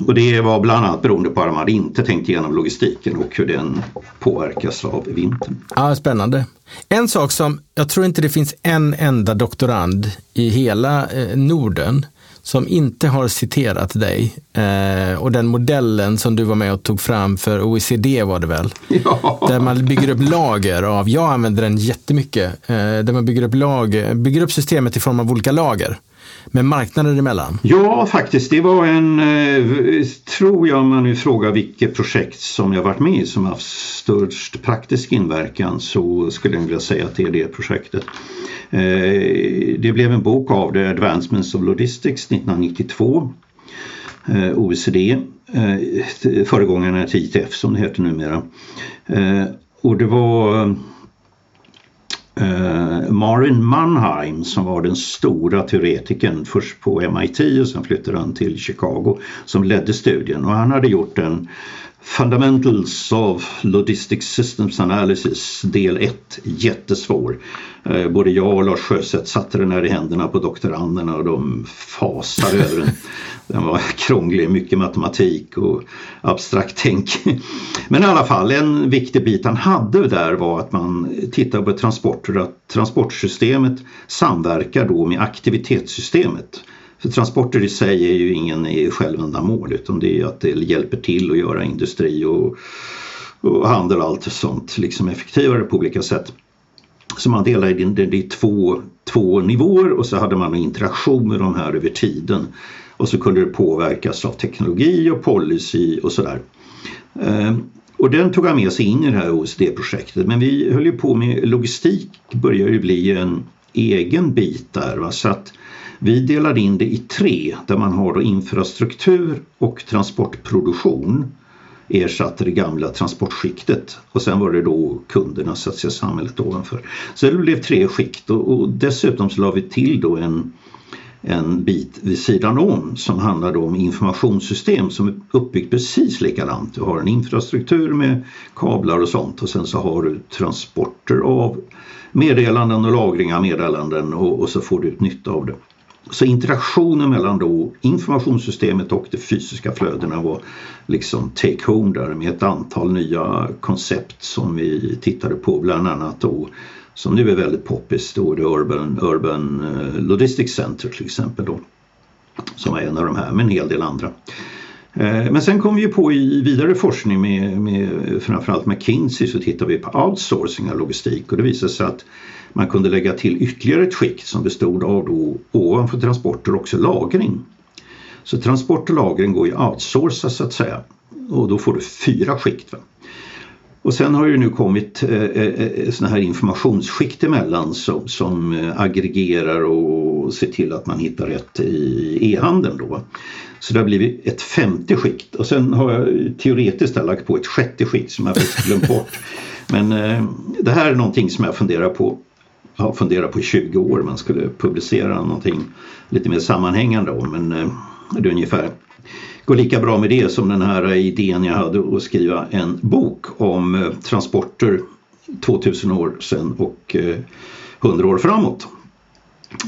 och det var bland annat beroende på att man inte tänkt igenom logistiken och hur den påverkas av vintern. Ja, spännande. En sak som jag tror inte det finns en enda doktorand i hela eh, Norden som inte har citerat dig eh, och den modellen som du var med och tog fram för OECD var det väl? Ja. Där man bygger upp lager av, jag använder den jättemycket, eh, där man bygger upp, lager, bygger upp systemet i form av olika lager med marknader emellan? Ja, faktiskt. Det var en, eh, tror jag, om man nu frågar vilket projekt som jag varit med i som haft störst praktisk inverkan så skulle jag vilja säga att det är det projektet. Eh, det blev en bok av det, Advancements of Logistics 1992. Eh, OECD, föregångaren till ITF som det heter numera. Och det var Uh, Marin Mannheim som var den stora teoretikern först på MIT och sen flyttade han till Chicago som ledde studien. Och han hade gjort en Fundamentals of Logistic Systems Analysis del 1, jättesvår. Eh, både jag och Lars Sjöstedt satte den här i händerna på doktoranderna och de fasade över den. Den var krånglig, mycket matematik och abstrakt tänk. Men i alla fall, en viktig bit han hade där var att man tittar på transporter, att transportsystemet samverkar då med aktivitetssystemet. För transporter i sig är ju ingen självändamål utan det är att det hjälper till att göra industri och, och handel och allt sånt liksom effektivare på olika sätt. Så man delade det i två, två nivåer och så hade man en interaktion med de här över tiden. Och så kunde det påverkas av teknologi och policy och sådär. Ehm, och den tog han med sig in i det här OECD-projektet men vi höll ju på med logistik börjar ju bli en egen bit där. Va? Så att vi delade in det i tre där man har infrastruktur och transportproduktion ersatte det gamla transportskiktet och sen var det då kunderna, så att säga, samhället ovanför. Så det blev tre skikt och, och dessutom så la vi till då en, en bit vid sidan om som handlar om informationssystem som är uppbyggt precis likadant. Du har en infrastruktur med kablar och sånt och sen så har du transporter av meddelanden och lagring av meddelanden och, och så får du ut nytta av det. Så interaktionen mellan då informationssystemet och de fysiska flödena var liksom take home där med ett antal nya koncept som vi tittade på bland annat då som nu är väldigt poppis då det Urban, Urban eh, Logistics Center till exempel då som är en av de här med en hel del andra. Eh, men sen kom vi på i vidare forskning med, med framförallt McKinsey så tittade vi på outsourcing av logistik och det visade sig att man kunde lägga till ytterligare ett skikt som bestod av då ovanför transporter också lagring. Så transport och lagring går ju outsourca så att säga och då får du fyra skikt. Va? Och sen har det nu kommit eh, eh, eh, såna här informationsskikt emellan som, som eh, aggregerar och ser till att man hittar rätt i e-handeln. Då. Så det har blivit ett femte skikt och sen har jag teoretiskt lagt på ett sjätte skikt som jag faktiskt glömt bort. Men eh, det här är någonting som jag funderar på har funderat på i 20 år man skulle publicera någonting lite mer sammanhängande om men eh, det är ungefär går lika bra med det som den här idén jag hade att skriva en bok om eh, transporter 2000 år sedan och eh, 100 år framåt.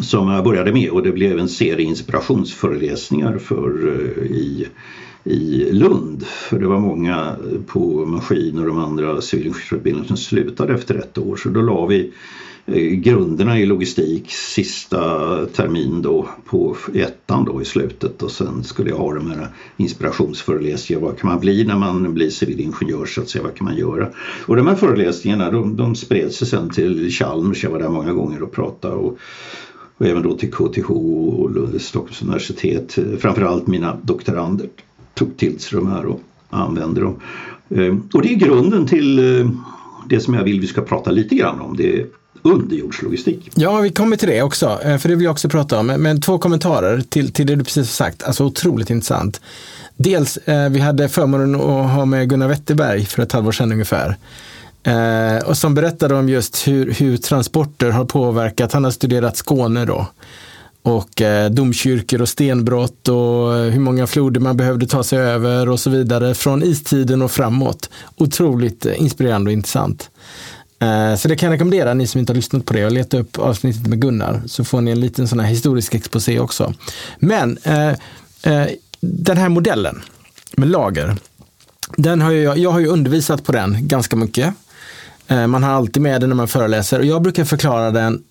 Som jag började med och det blev en serie inspirationsföreläsningar för i, i Lund. För det var många på maskiner och de andra civilingenjörsutbildningarna som slutade efter ett år så då la vi Eh, grunderna i logistik sista termin då på ettan då i slutet och sen skulle jag ha de här inspirationsföreläsningarna. Vad kan man bli när man blir civilingenjör så att säga, vad kan man göra? Och de här föreläsningarna de, de spred sig sen till Chalmers, jag var där många gånger och pratade och, och även då till KTH och Stockholms universitet. Framförallt mina doktorander tog till sig de här och använde dem. Eh, och det är grunden till eh, det som jag vill vi ska prata lite grann om. Det är underjordslogistik. Ja, vi kommer till det också, eh, för det vill jag också prata om. Men två kommentarer till, till det du precis har sagt, alltså otroligt intressant. Dels, eh, vi hade förmånen att ha med Gunnar Wetterberg för ett halvår sedan ungefär. Eh, och som berättade om just hur, hur transporter har påverkat, han har studerat Skåne då och eh, domkyrkor och stenbrott och hur många floder man behövde ta sig över och så vidare från istiden och framåt. Otroligt eh, inspirerande och intressant. Eh, så det kan jag rekommendera ni som inte har lyssnat på det och leta upp avsnittet med Gunnar så får ni en liten sån här historisk exposé också. Men eh, eh, den här modellen med lager, den har jag, jag har ju undervisat på den ganska mycket. Man har alltid med den när man föreläser och jag brukar förklara den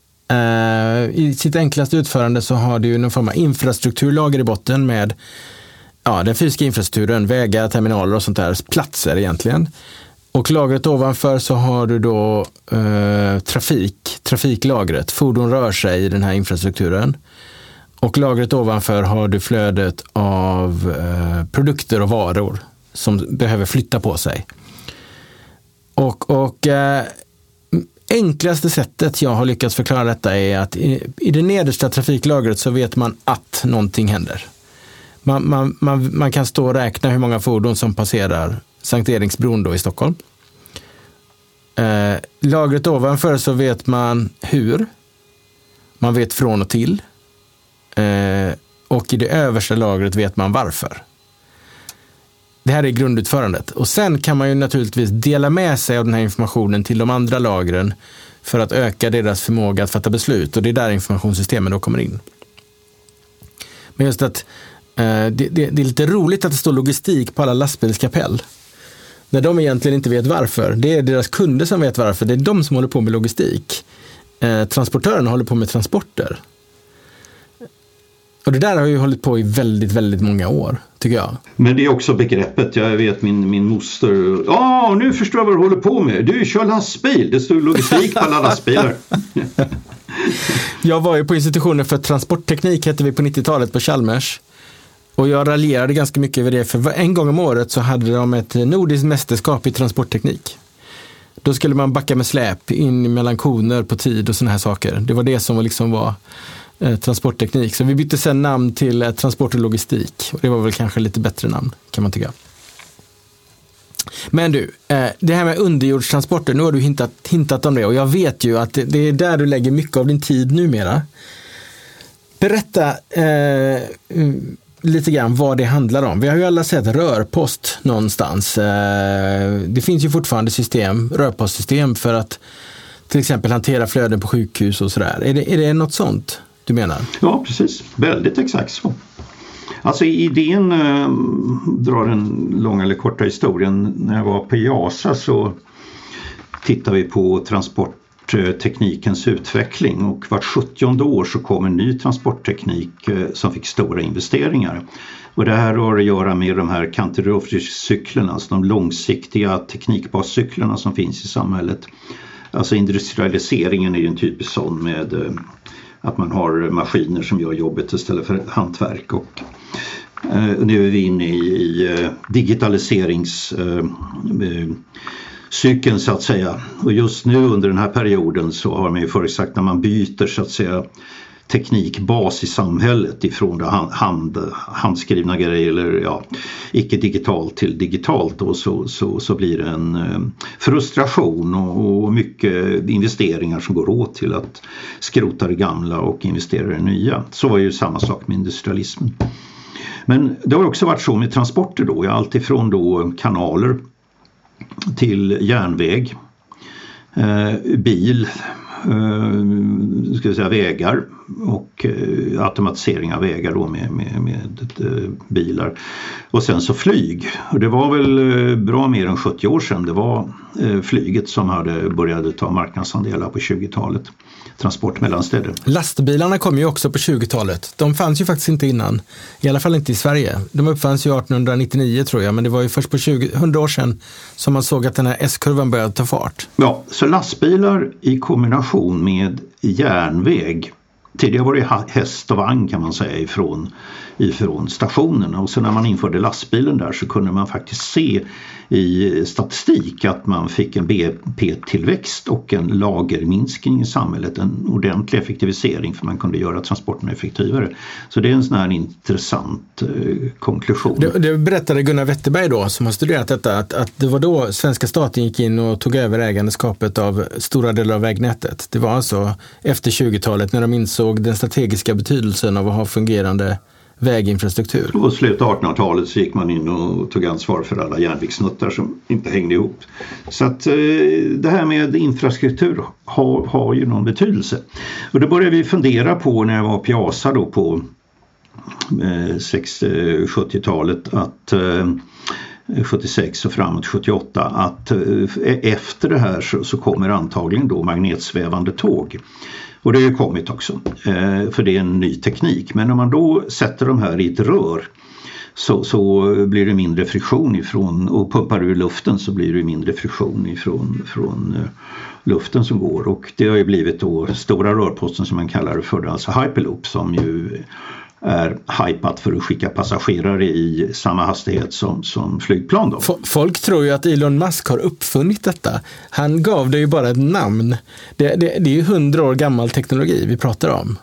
i sitt enklaste utförande så har du någon form av infrastrukturlager i botten med ja, den fysiska infrastrukturen, vägar, terminaler och sånt där, platser egentligen. Och lagret ovanför så har du då eh, trafik, trafiklagret. Fordon rör sig i den här infrastrukturen. Och lagret ovanför har du flödet av eh, produkter och varor som behöver flytta på sig. Och, och eh, enklaste sättet jag har lyckats förklara detta är att i, i det nedersta trafiklagret så vet man att någonting händer. Man, man, man, man kan stå och räkna hur många fordon som passerar Sankt Eriksbron då i Stockholm. Eh, lagret ovanför så vet man hur. Man vet från och till. Eh, och i det översta lagret vet man varför. Det här är grundutförandet. Och sen kan man ju naturligtvis dela med sig av den här informationen till de andra lagren för att öka deras förmåga att fatta beslut. Och det är där informationssystemen då kommer in. Men just att eh, det, det, det, är lite roligt att det står logistik på alla lastbilskapell. När de egentligen inte vet varför. Det är deras kunder som vet varför. Det är de som håller på med logistik. Eh, transportörerna håller på med transporter. Och det där har ju hållit på i väldigt, väldigt många år, tycker jag. Men det är också begreppet, jag vet min, min moster, ja nu förstår jag vad du håller på med, du kör lastbil, det står logistik på alla lastbilar. jag var ju på institutionen för transportteknik, hette vi på 90-talet på Chalmers. Och jag raljerade ganska mycket över det, för en gång om året så hade de ett nordiskt mästerskap i transportteknik. Då skulle man backa med släp in mellan koner på tid och sådana här saker. Det var det som liksom var eh, transportteknik. Så vi bytte sen namn till eh, transport och logistik. Och det var väl kanske lite bättre namn, kan man tycka. Men du, eh, det här med underjordstransporter, nu har du hintat, hintat om det och jag vet ju att det, det är där du lägger mycket av din tid numera. Berätta eh, lite grann vad det handlar om. Vi har ju alla sett rörpost någonstans. Eh, det finns ju fortfarande system, rörpostsystem för att till exempel hantera flöden på sjukhus och sådär. Är det, är det något sånt? du menar? Ja, precis. Väldigt exakt så. Alltså idén, eh, drar den långa eller korta historien, när jag var på JASA så tittade vi på transport transportteknikens eh, utveckling och vart 70 år så kom en ny transportteknik eh, som fick stora investeringar. Och det här har att göra med de här Canterbury-cyklerna, alltså de långsiktiga teknikbascyklerna som finns i samhället. Alltså industrialiseringen är ju en typisk sån med eh, att man har maskiner som gör jobbet istället för hantverk. Och, nu är vi inne i, digitaliserings cykeln så att säga. Och just nu under den här perioden så har man ju förutsagt när man byter så att säga teknikbas i samhället ifrån hand, handskrivna grejer eller ja, icke digitalt till digitalt då, så, så, så blir det en eh, frustration och, och mycket investeringar som går åt till att skrota det gamla och investera i det nya. Så var ju samma sak med industrialismen. Men det har också varit så med transporter då, alltifrån då kanaler till järnväg, eh, bil, eh, ska säga, vägar och eh, automatisering av vägar då med, med, med eh, bilar. Och sen så flyg. Och det var väl eh, bra mer än 70 år sedan det var flyget som hade började ta marknadsandelar på 20-talet. Transport mellan städer. Lastbilarna kom ju också på 20-talet. De fanns ju faktiskt inte innan. I alla fall inte i Sverige. De uppfanns ju 1899 tror jag, men det var ju först på 20, 100 år sedan som man såg att den här S-kurvan började ta fart. Ja, så lastbilar i kombination med järnväg Tidigare var det häst och vagn kan man säga ifrån, ifrån stationerna och sen när man införde lastbilen där så kunde man faktiskt se i statistik att man fick en BNP-tillväxt och en lagerminskning i samhället, en ordentlig effektivisering för man kunde göra transporterna effektivare. Så det är en sån här intressant eh, konklusion. Det, det, berättade Gunnar Wetterberg då som har studerat detta att, att det var då svenska staten gick in och tog över ägandeskapet av stora delar av vägnätet. Det var alltså efter 20-talet när de insåg den strategiska betydelsen av att ha fungerande väginfrastruktur. Och slutet av 1800-talet så gick man in och tog ansvar för alla järnvägsnuttar som inte hängde ihop. Så att eh, det här med infrastruktur har, har ju någon betydelse. Och det började vi fundera på när jag var på Piasa då på eh, 60-70-talet eh, att eh, 76 och framåt 78 att eh, efter det här så, så kommer antagligen då magnetsvävande tåg. Och det har ju kommit också, eh, för det är en ny teknik. Men om man då sätter de här i ett rör så, så blir det mindre friktion ifrån och pumpar ur luften så blir det mindre friktion ifrån från eh, luften som går och det har ju blivit då stora rörposten som man kallar det för, alltså hyperloop som ju är hypat för att skicka passagerare i samma hastighet som, som flygplan. Då. Folk tror ju att Elon Musk har uppfunnit detta. Han gav det ju bara ett namn. Det, det, det är ju hundra år gammal teknologi vi pratar om.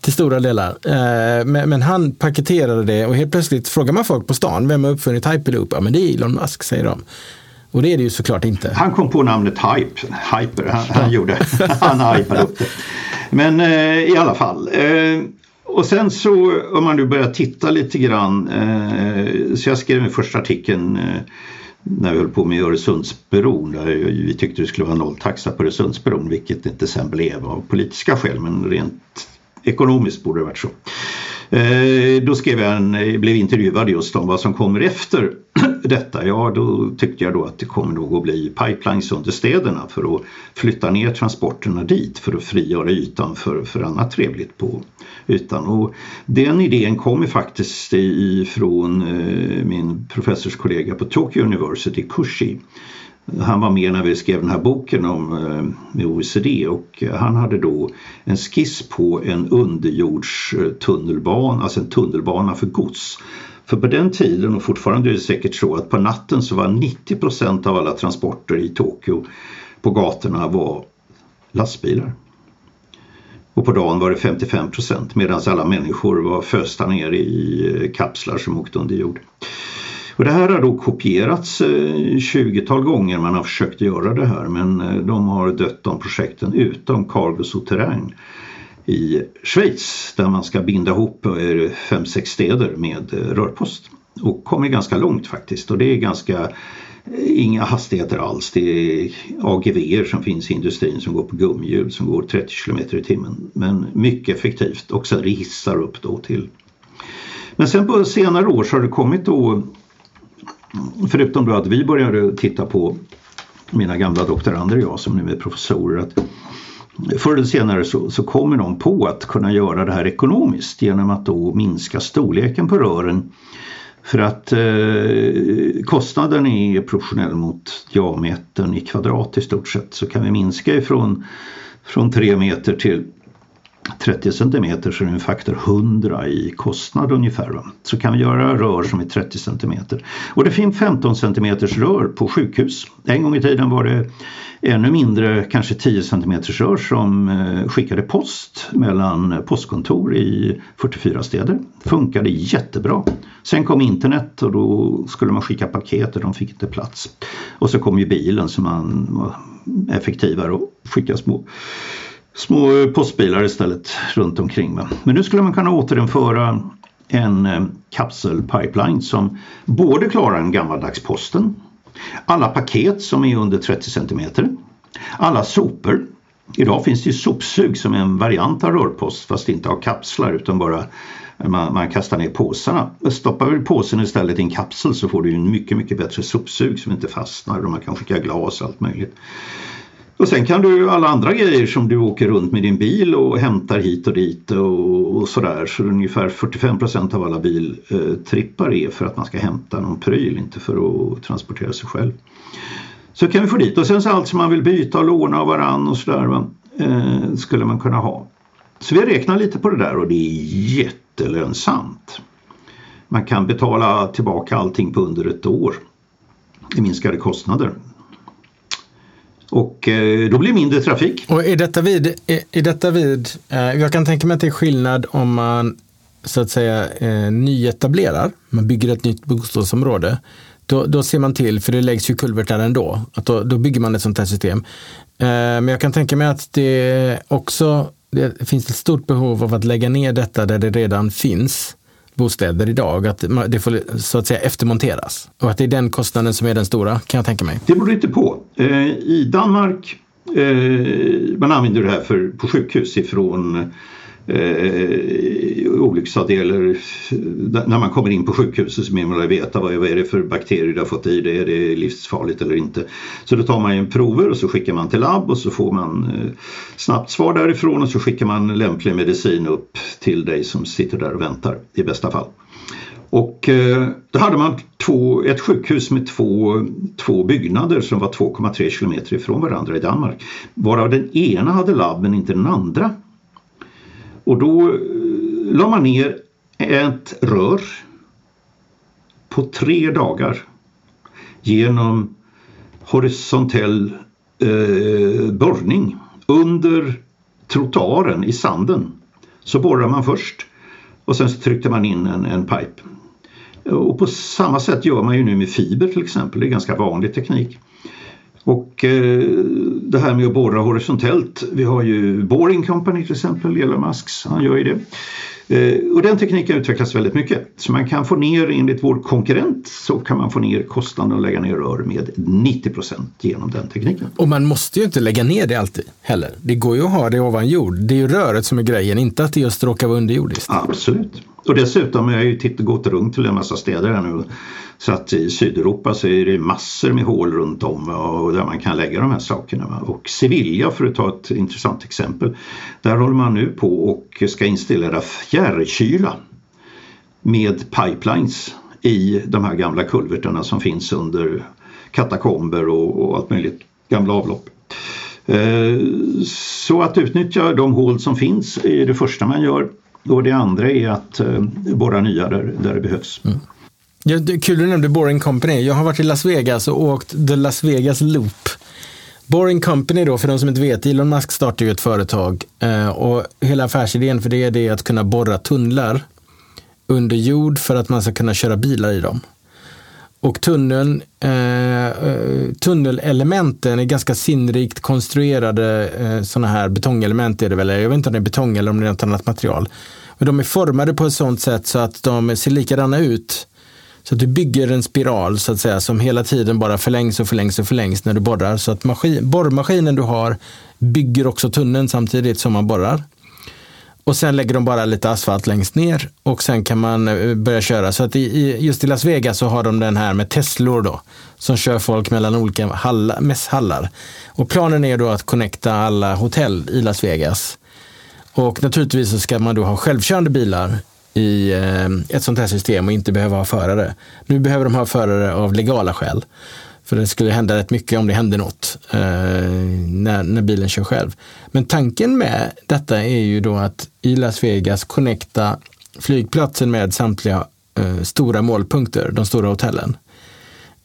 Till stora delar. Eh, men, men, han paketerade det och helt plötsligt frågar man folk på stan, vem har uppfunnit Hyperloop? Ja, men det är Elon Musk, säger de. Och det är det ju såklart inte. Han kom på namnet Hype, Hyper, han, han gjorde, han hypade upp det. Men eh, i alla fall. Eh, och sen så om man nu börjar titta lite grann, eh, så jag skrev min första artikeln eh, när vi höll på med Öresundsbron. Där vi tyckte det skulle vara nolltaxa på Öresundsbron vilket det inte sen blev av politiska skäl men rent ekonomiskt borde det varit så. Eh, då skrev jag en, eh, blev intervjuad just om vad som kommer efter detta. Ja, då tyckte jag då att det kommer nog att bli pipelines under städerna för att flytta ner transporterna dit för att frigöra ytan för, för annat trevligt på ytan. Och den idén kommer faktiskt ifrån eh, min professorskollega på Tokyo University, Kushi han var med när vi skrev den här boken om eh, med OECD och han hade då en skiss på en underjordstunnelbana, alltså en tunnelbana för gods. För på den tiden och fortfarande är det säkert så att på natten så var 90% av alla transporter i Tokyo på gatorna var lastbilar. Och på dagen var det 55% medan alla människor var fösta ner i eh, kapslar som åkte under jord. Och det här har då kopierats eh, 20-tal gånger man har försökt göra det här men eh, de har dött de projekten utom Cargo Souterrain i Schweiz där man ska binda ihop eh, 5-6 städer med rörpost och kommer ganska långt faktiskt och det är ganska inga hastigheter alls. Det är AGV som finns i industrin som går på gummihjul som går 30 km i timmen. Men mycket effektivt och sen hissar upp då till. Men sen på senare år så har det kommit då förutom då att vi började titta på mina gamla doktorander och jag som nu är professorer att förr eller senare så, så, kommer de på att kunna göra det här ekonomiskt genom att då minska storleken på rören. För att eh, kostnaden är proportionell mot diametern i kvadrat i stort sett. Så kan vi minska ifrån från 3 meter till 30 centimeter så är det en faktor 100 i kostnad ungefär. Va? Så kan vi göra rör som är 30 centimeter. Och det finns 15 centimeters rör på sjukhus. En gång i tiden var det ännu mindre, kanske 10 centimeters rör som eh, skickade post mellan postkontor i 44 städer. Funkade jättebra. Sen kom internet och då skulle man skicka paket och de fick inte plats. Och så kom ju bilen som man var effektivare och skickade små små eh, postbilar istället runt omkring. Men nu skulle man kunna återinföra en eh, kapselpipeline som både klarar den gammaldags posten, alla paket som är under 30 cm, alla sopor. Idag finns det ju sopsug som är en variant av rörpost fast inte av kapslar utan bara man, man kastar ner påsarna. Stoppar vi påsen istället i en kapsel så får du en mycket mycket bättre sopsug som inte fastnar och man kan skicka glas och allt möjligt. Och sen kan du alla andra grejer som du åker runt med din bil och hämtar hit och dit och, och sådär. Så ungefär 45 procent av alla biltrippar är för att man ska hämta någon pryl, inte för att transportera sig själv. Så kan vi få dit och sen så allt som man vill byta och låna av varann och sådär eh, skulle man kunna ha. Så vi räknar lite på det där och det är jättelönsamt. Man kan betala tillbaka allting på under ett år i minskade kostnader. Och eh, då blir det mindre trafik. Och är detta vid, är, är detta vid eh, jag kan tänka mig att det är skillnad om man så att säga eh, nyetablerar, man bygger ett nytt bostadsområde. Då, då ser man till, för det läggs ju kulvertar ändå, att då, då bygger man ett sånt här system. Eh, men jag kan tänka mig att det också det finns ett stort behov av att lägga ner detta där det redan finns bostäder idag, att det får så att säga eftermonteras. Och att det är den kostnaden som är den stora, kan jag tänka mig. Det beror lite på. Eh, I Danmark, eh, man använder det här för, på sjukhus ifrån eh, olycksavdelningar. När man kommer in på sjukhuset så vill man veta vad, vad är det för bakterier du har fått i dig, är det livsfarligt eller inte. Så då tar man ju prover och så skickar man till labb och så får man eh, snabbt svar därifrån och så skickar man lämplig medicin upp till dig som sitter där och väntar i bästa fall. Och eh, då hade man två, ett sjukhus med två, två byggnader som var 2,3 kilometer ifrån varandra i Danmark. Varav den ena hade labb men inte den andra. Och då eh, la man ner ett rör på tre dagar genom horisontell eh, borrning under trottoaren i sanden. Så borrar man först och sen så tryckte man in en, en pipe. Och på samma sätt gör man ju nu med fiber till exempel, det är ganska vanlig teknik. Och eh, det här med att borra horisontellt, vi har ju Boring Company till exempel, Elon Musks, han gör ju det. Eh, och den tekniken utvecklas väldigt mycket. Så man kan få ner, enligt vår konkurrent, så kan man få ner kostnaden att lägga ner rör med 90% genom den tekniken. Och man måste ju inte lägga ner det alltid heller. Det går ju att ha det ovan jord. Det är ju röret som är grejen, inte att det just råkar vara underjordiskt. Absolut. Och dessutom, jag har ju tittat, gått runt till en massa städer här nu så att i Sydeuropa så är det massor med hål runt om och där man kan lägga de här sakerna. Och Sevilla för att ta ett intressant exempel. Där håller man nu på och ska installera fjärrkyla med pipelines i de här gamla kulvertarna som finns under katakomber och, och allt möjligt gamla avlopp. Eh, så att utnyttja de hål som finns är det första man gör och det andra är att eh, borra nya där, där det behövs. Mm. Ja, det, kul du nämnde Boring Company. Jag har varit i Las Vegas och åkt The Las Vegas Loop. Boring Company då, för de som inte vet, Elon Musk startade ju ett företag eh, och hela affärsidén för det är det att kunna borra tunnlar under jord för att man ska kunna köra bilar i dem. Och tunneln, eh, eh tunnelelementen är ganska sinnrikt konstruerade eh, sådana här betongelement är det väl, jag vet inte om det är betong eller om det är något annat material. Men de är formade på ett sådant sätt så att de ser likadana ut Så att du bygger en spiral så att säga som hela tiden bara förlängs och förlängs och förlängs när du borrar. Så att maskin, borrmaskinen du har bygger också tunneln samtidigt som man borrar. Och sen lägger de bara lite asfalt längst ner och sen kan man eh, börja köra. Så att i, just i Las Vegas så har de den här med Teslor då, som kör folk mellan olika hallar, mässhallar. Och planen är då att connecta alla hotell i Las Vegas. Och naturligtvis så ska man då ha självkörande bilar i eh, ett sånt här system och inte behöva ha förare. Nu behöver de ha förare av legala skäl. För det skulle hända rätt mycket om det hände något eh, när, när bilen kör själv. Men tanken med detta är ju då att i Las Vegas connecta flygplatsen med samtliga eh, stora målpunkter, de stora hotellen.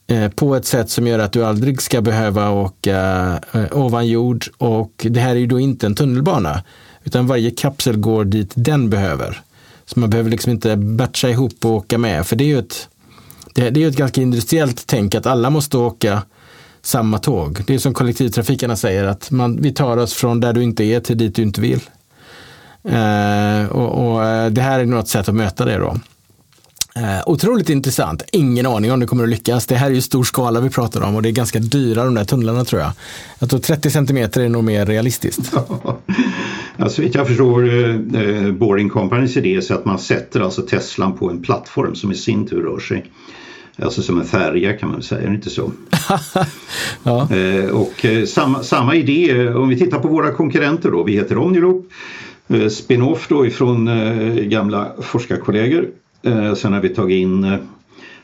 Eh, på ett sätt som gör att du aldrig ska behöva åka eh, ovan jord och det här är ju då inte en tunnelbana utan varje kapsel går dit den behöver. Så man behöver liksom inte batcha ihop och åka med för det är ju ett det, det är ett ganska industriellt tänk att alla måste åka samma tåg. Det är som kollektivtrafikerna säger att man, vi tar oss från där du inte är till dit du inte vill. Eh, och, och, eh, Det här är något sätt att möta det då. Eh, otroligt intressant. Ingen aning om det kommer att lyckas. Det här är ju stor skala vi pratar om och det är ganska dyra de där tunnlarna tror jag. Jag tror 30 centimeter är nog mer realistiskt. Ja, så vitt jag förstår eh, Boring Companys idé så att man sätter alltså Teslan på en plattform som i sin tur rör sig Alltså som en färja kan man säga, är det inte så? ja. eh, och eh, samma, samma idé, eh, om vi tittar på våra konkurrenter då, vi heter Omniloop, eh, spin-off då ifrån eh, gamla forskarkollegor. Eh, sen har vi tagit in eh,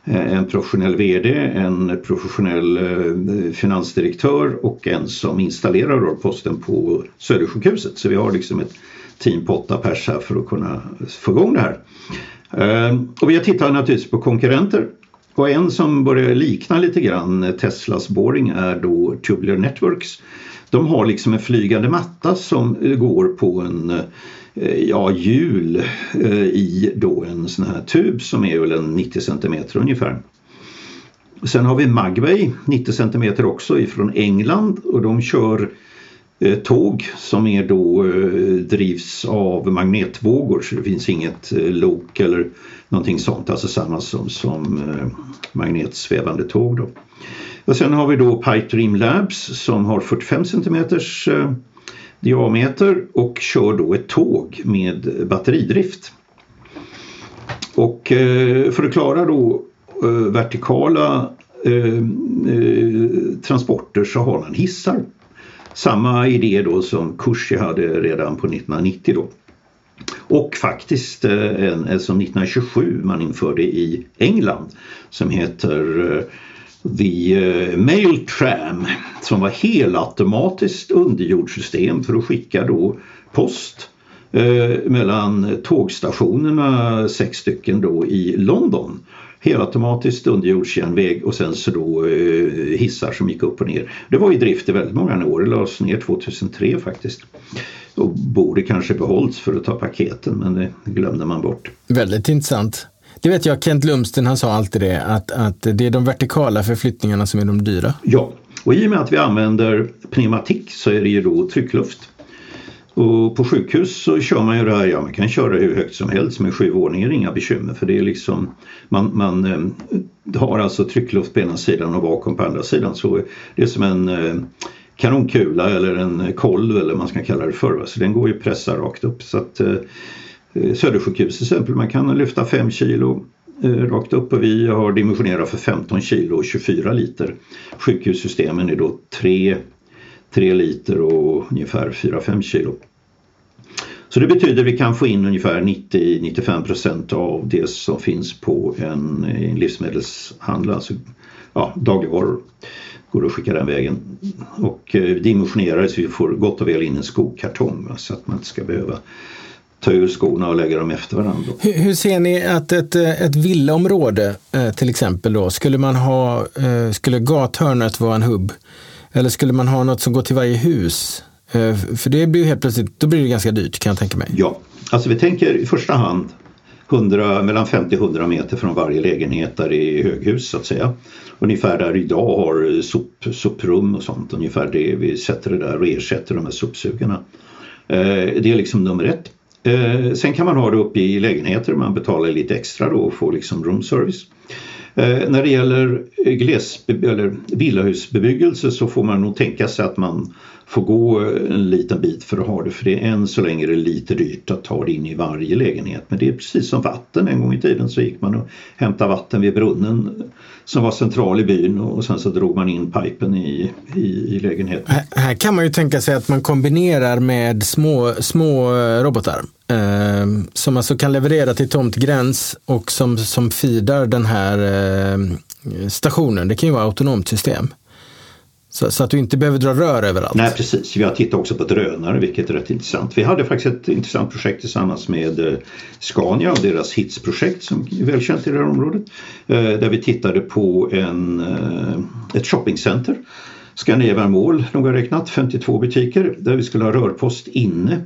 Eh, en professionell VD, en professionell eh, finansdirektör och en som installerar posten på Södersjukhuset. Så vi har liksom ett team på åtta pers här för att kunna få igång det här. Eh, och vi har tittat naturligtvis på konkurrenter och en som börjar likna lite grann Teslas Boring är då Tubular Networks. De har liksom en flygande matta som går på en Eh, ja, hjul eh, i då en sån här tub som är väl en 90 cm ungefär. Sen har vi Magway, 90 cm också ifrån England och de kör eh, tåg som är då drivs av magnetvågor så det finns inget lok eller någonting sånt, alltså samma som, som magnetsvävande tåg. Då. Och sen har vi då Pipe Dream Labs som har 45 centimeters diameter och kör då ett tåg med batteridrift. Och eh, för att klara då eh, vertikala eh, transporter så har man hissar. Samma idé då som Kushi hade redan på 1990 då. Och faktiskt en, som 1927 man införde i England som heter eh, The Mailtram Mail Tram som var helautomatiskt underjordssystem för att skicka då post eh, mellan tågstationerna, sex stycken då i London helautomatiskt underjordsjärnväg och sen så då eh, hissar som gick upp och ner. Det var i drift i väldigt många år, det lades ner 2003 faktiskt och borde kanske behållits för att ta paketen men det glömde man bort. Väldigt intressant. Det vet jag, Kent Lumsten han sa alltid det, att, att det är de vertikala förflyttningarna som är de dyra. Ja, och i och med att vi använder pneumatik så är det ju då tryckluft. Och på sjukhus så kör man ju det här, ja man kan köra hur högt som helst med sju våningar, inga bekymmer för det är liksom man, man eh, har alltså tryckluft på ena sidan och vakuum på andra sidan så det är som en eh, kanonkula eller en kolv eller vad man ska kalla det för. Så den går ju att pressa rakt upp. Så att, eh, Eh, Södersjukhus till exempel, man kan lyfta 5 kilo eh, rakt upp och vi har dimensionerat för 15 kilo och 24 liter. Sjukhussystemen är då 3, 3 liter och ungefär 4-5 kilo. Så det betyder att vi kan få in ungefär 90-95% av det som finns på en, en livsmedelshandel, alltså ja, dagligvaror går att skicka den vägen. Och eh, dimensionerar så vi får gott och väl in en skokartong va? så att man inte ska behöva ta ur skorna och lägga dem efter varandra. Hur, hur ser ni att ett, eh, ett villaområde eh, till exempel då, skulle man ha, skulle gathörnet vara en hubb? Eller skulle man ha något som går till varje hus? För det blir ju helt plötsligt, då blir det ganska dyrt kan jag tänka mig. Ja, alltså vi tänker i första hand 100, mellan 50 och 100 meter från varje lägenhet där det är höghus så att säga. Ungefär där idag har sop, soprum och sånt, ungefär det vi sätter det där och ersätter de här sopsugarna. Eh, det är liksom nummer ett. Eh, sen kan man ha det uppe i lägenheter, man betalar lite extra då och får liksom room service. Eh, när det gäller gles, eller villahusbebyggelse så får man nog tänka sig att man får gå eh, en liten bit för att ha det för det är än så länge är det lite dyrt att ta det in i varje lägenhet. Men det är precis som vatten. En gång i tiden så gick man och hämtade vatten vid brunnen eh, som var central i byn och sen så drog man in pipen i, i, i lägenheten. Här, här kan man ju tänka sig att man kombinerar med små, små eh, robotar eh, som alltså kan leverera till tomtgräns och som, som feedar den här eh, stationen. Det kan ju vara autonomt system. Så, så, att du inte behöver dra rör överallt. Nej precis, vi har tittat också på drönare vilket är rätt intressant. Vi hade faktiskt ett intressant projekt tillsammans med eh, Scania och deras HITS-projekt som är välkänt i det här området. Eh, där vi tittade på en, eh, ett shoppingcenter. Scandinavian Mall, noga räknat, 52 butiker där vi skulle ha rörpost inne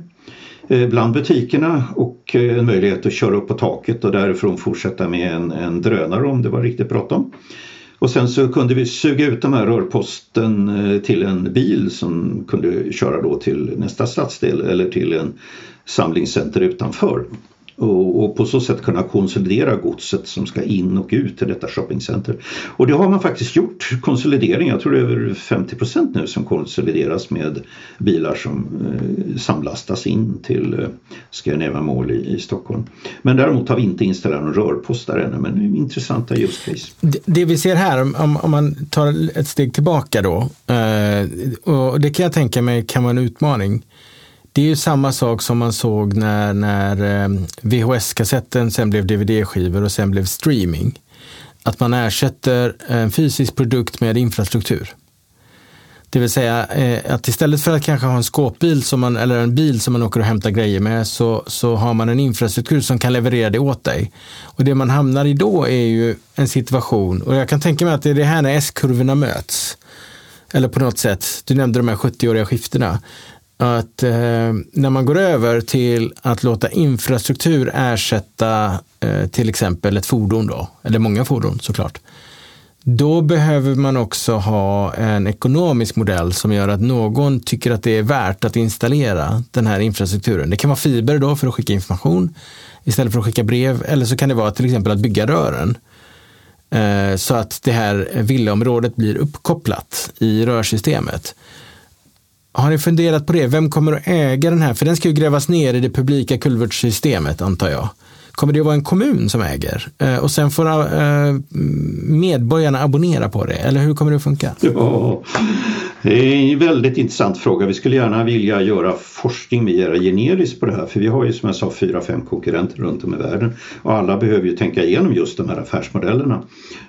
bland butikerna och en möjlighet att köra upp på taket och därifrån fortsätta med en, en drönare om det var riktigt bråttom. Och sen så kunde vi suga ut de här rörposten eh, till en bil som kunde köra då till nästa stadsdel eller till en samlingscenter utanför och, och, på så sätt kunna konsolidera godset som ska in och ut till detta shoppingcenter. Och det har man faktiskt gjort, konsolidering. Jag tror det är över 50% nu som konsolideras med bilar som eh, samlastas in till eh, Scandinavian Mall i, i, Stockholm. Men däremot har vi inte installerat någon rörpost där ännu, men intressanta use case. Det, det vi ser här, om, om, man tar ett steg tillbaka då, eh, och det kan jag tänka mig kan vara en utmaning det är ju samma sak som man såg när, när eh, VHS-kassetten sen blev DVD-skivor och sen blev streaming. Att man ersätter en fysisk produkt med infrastruktur. Det vill säga eh, att istället för att kanske ha en skåpbil som man, eller en bil som man åker och hämtar grejer med så, så har man en infrastruktur som kan leverera det åt dig. Och det man hamnar i då är ju en situation, och jag kan tänka mig att det är det här när S-kurvorna möts. Eller på något sätt, du nämnde de här 70-åriga skiftena att eh, när man går över till att låta infrastruktur ersätta eh, till exempel ett fordon då, eller många fordon såklart, då behöver man också ha en ekonomisk modell som gör att någon tycker att det är värt att installera den här infrastrukturen. Det kan vara fiber då för att skicka information istället för att skicka brev, eller så kan det vara till exempel att bygga rören. Eh, så att det här villaområdet blir uppkopplat i rörsystemet. Har ni funderat på det? Vem kommer att äga den här? För den ska ju grävas ner i det publika kulvertsystemet antar jag. Kommer det att vara en kommun som äger? Eh, och sen får eh, medborgarna abonnera på det? Eller hur kommer det att funka? Ja, det är en väldigt intressant fråga. Vi skulle gärna vilja göra forskning mer generiskt på det här för vi har ju som jag sa fyra, fem konkurrenter runt om i världen och alla behöver ju tänka igenom just de här affärsmodellerna.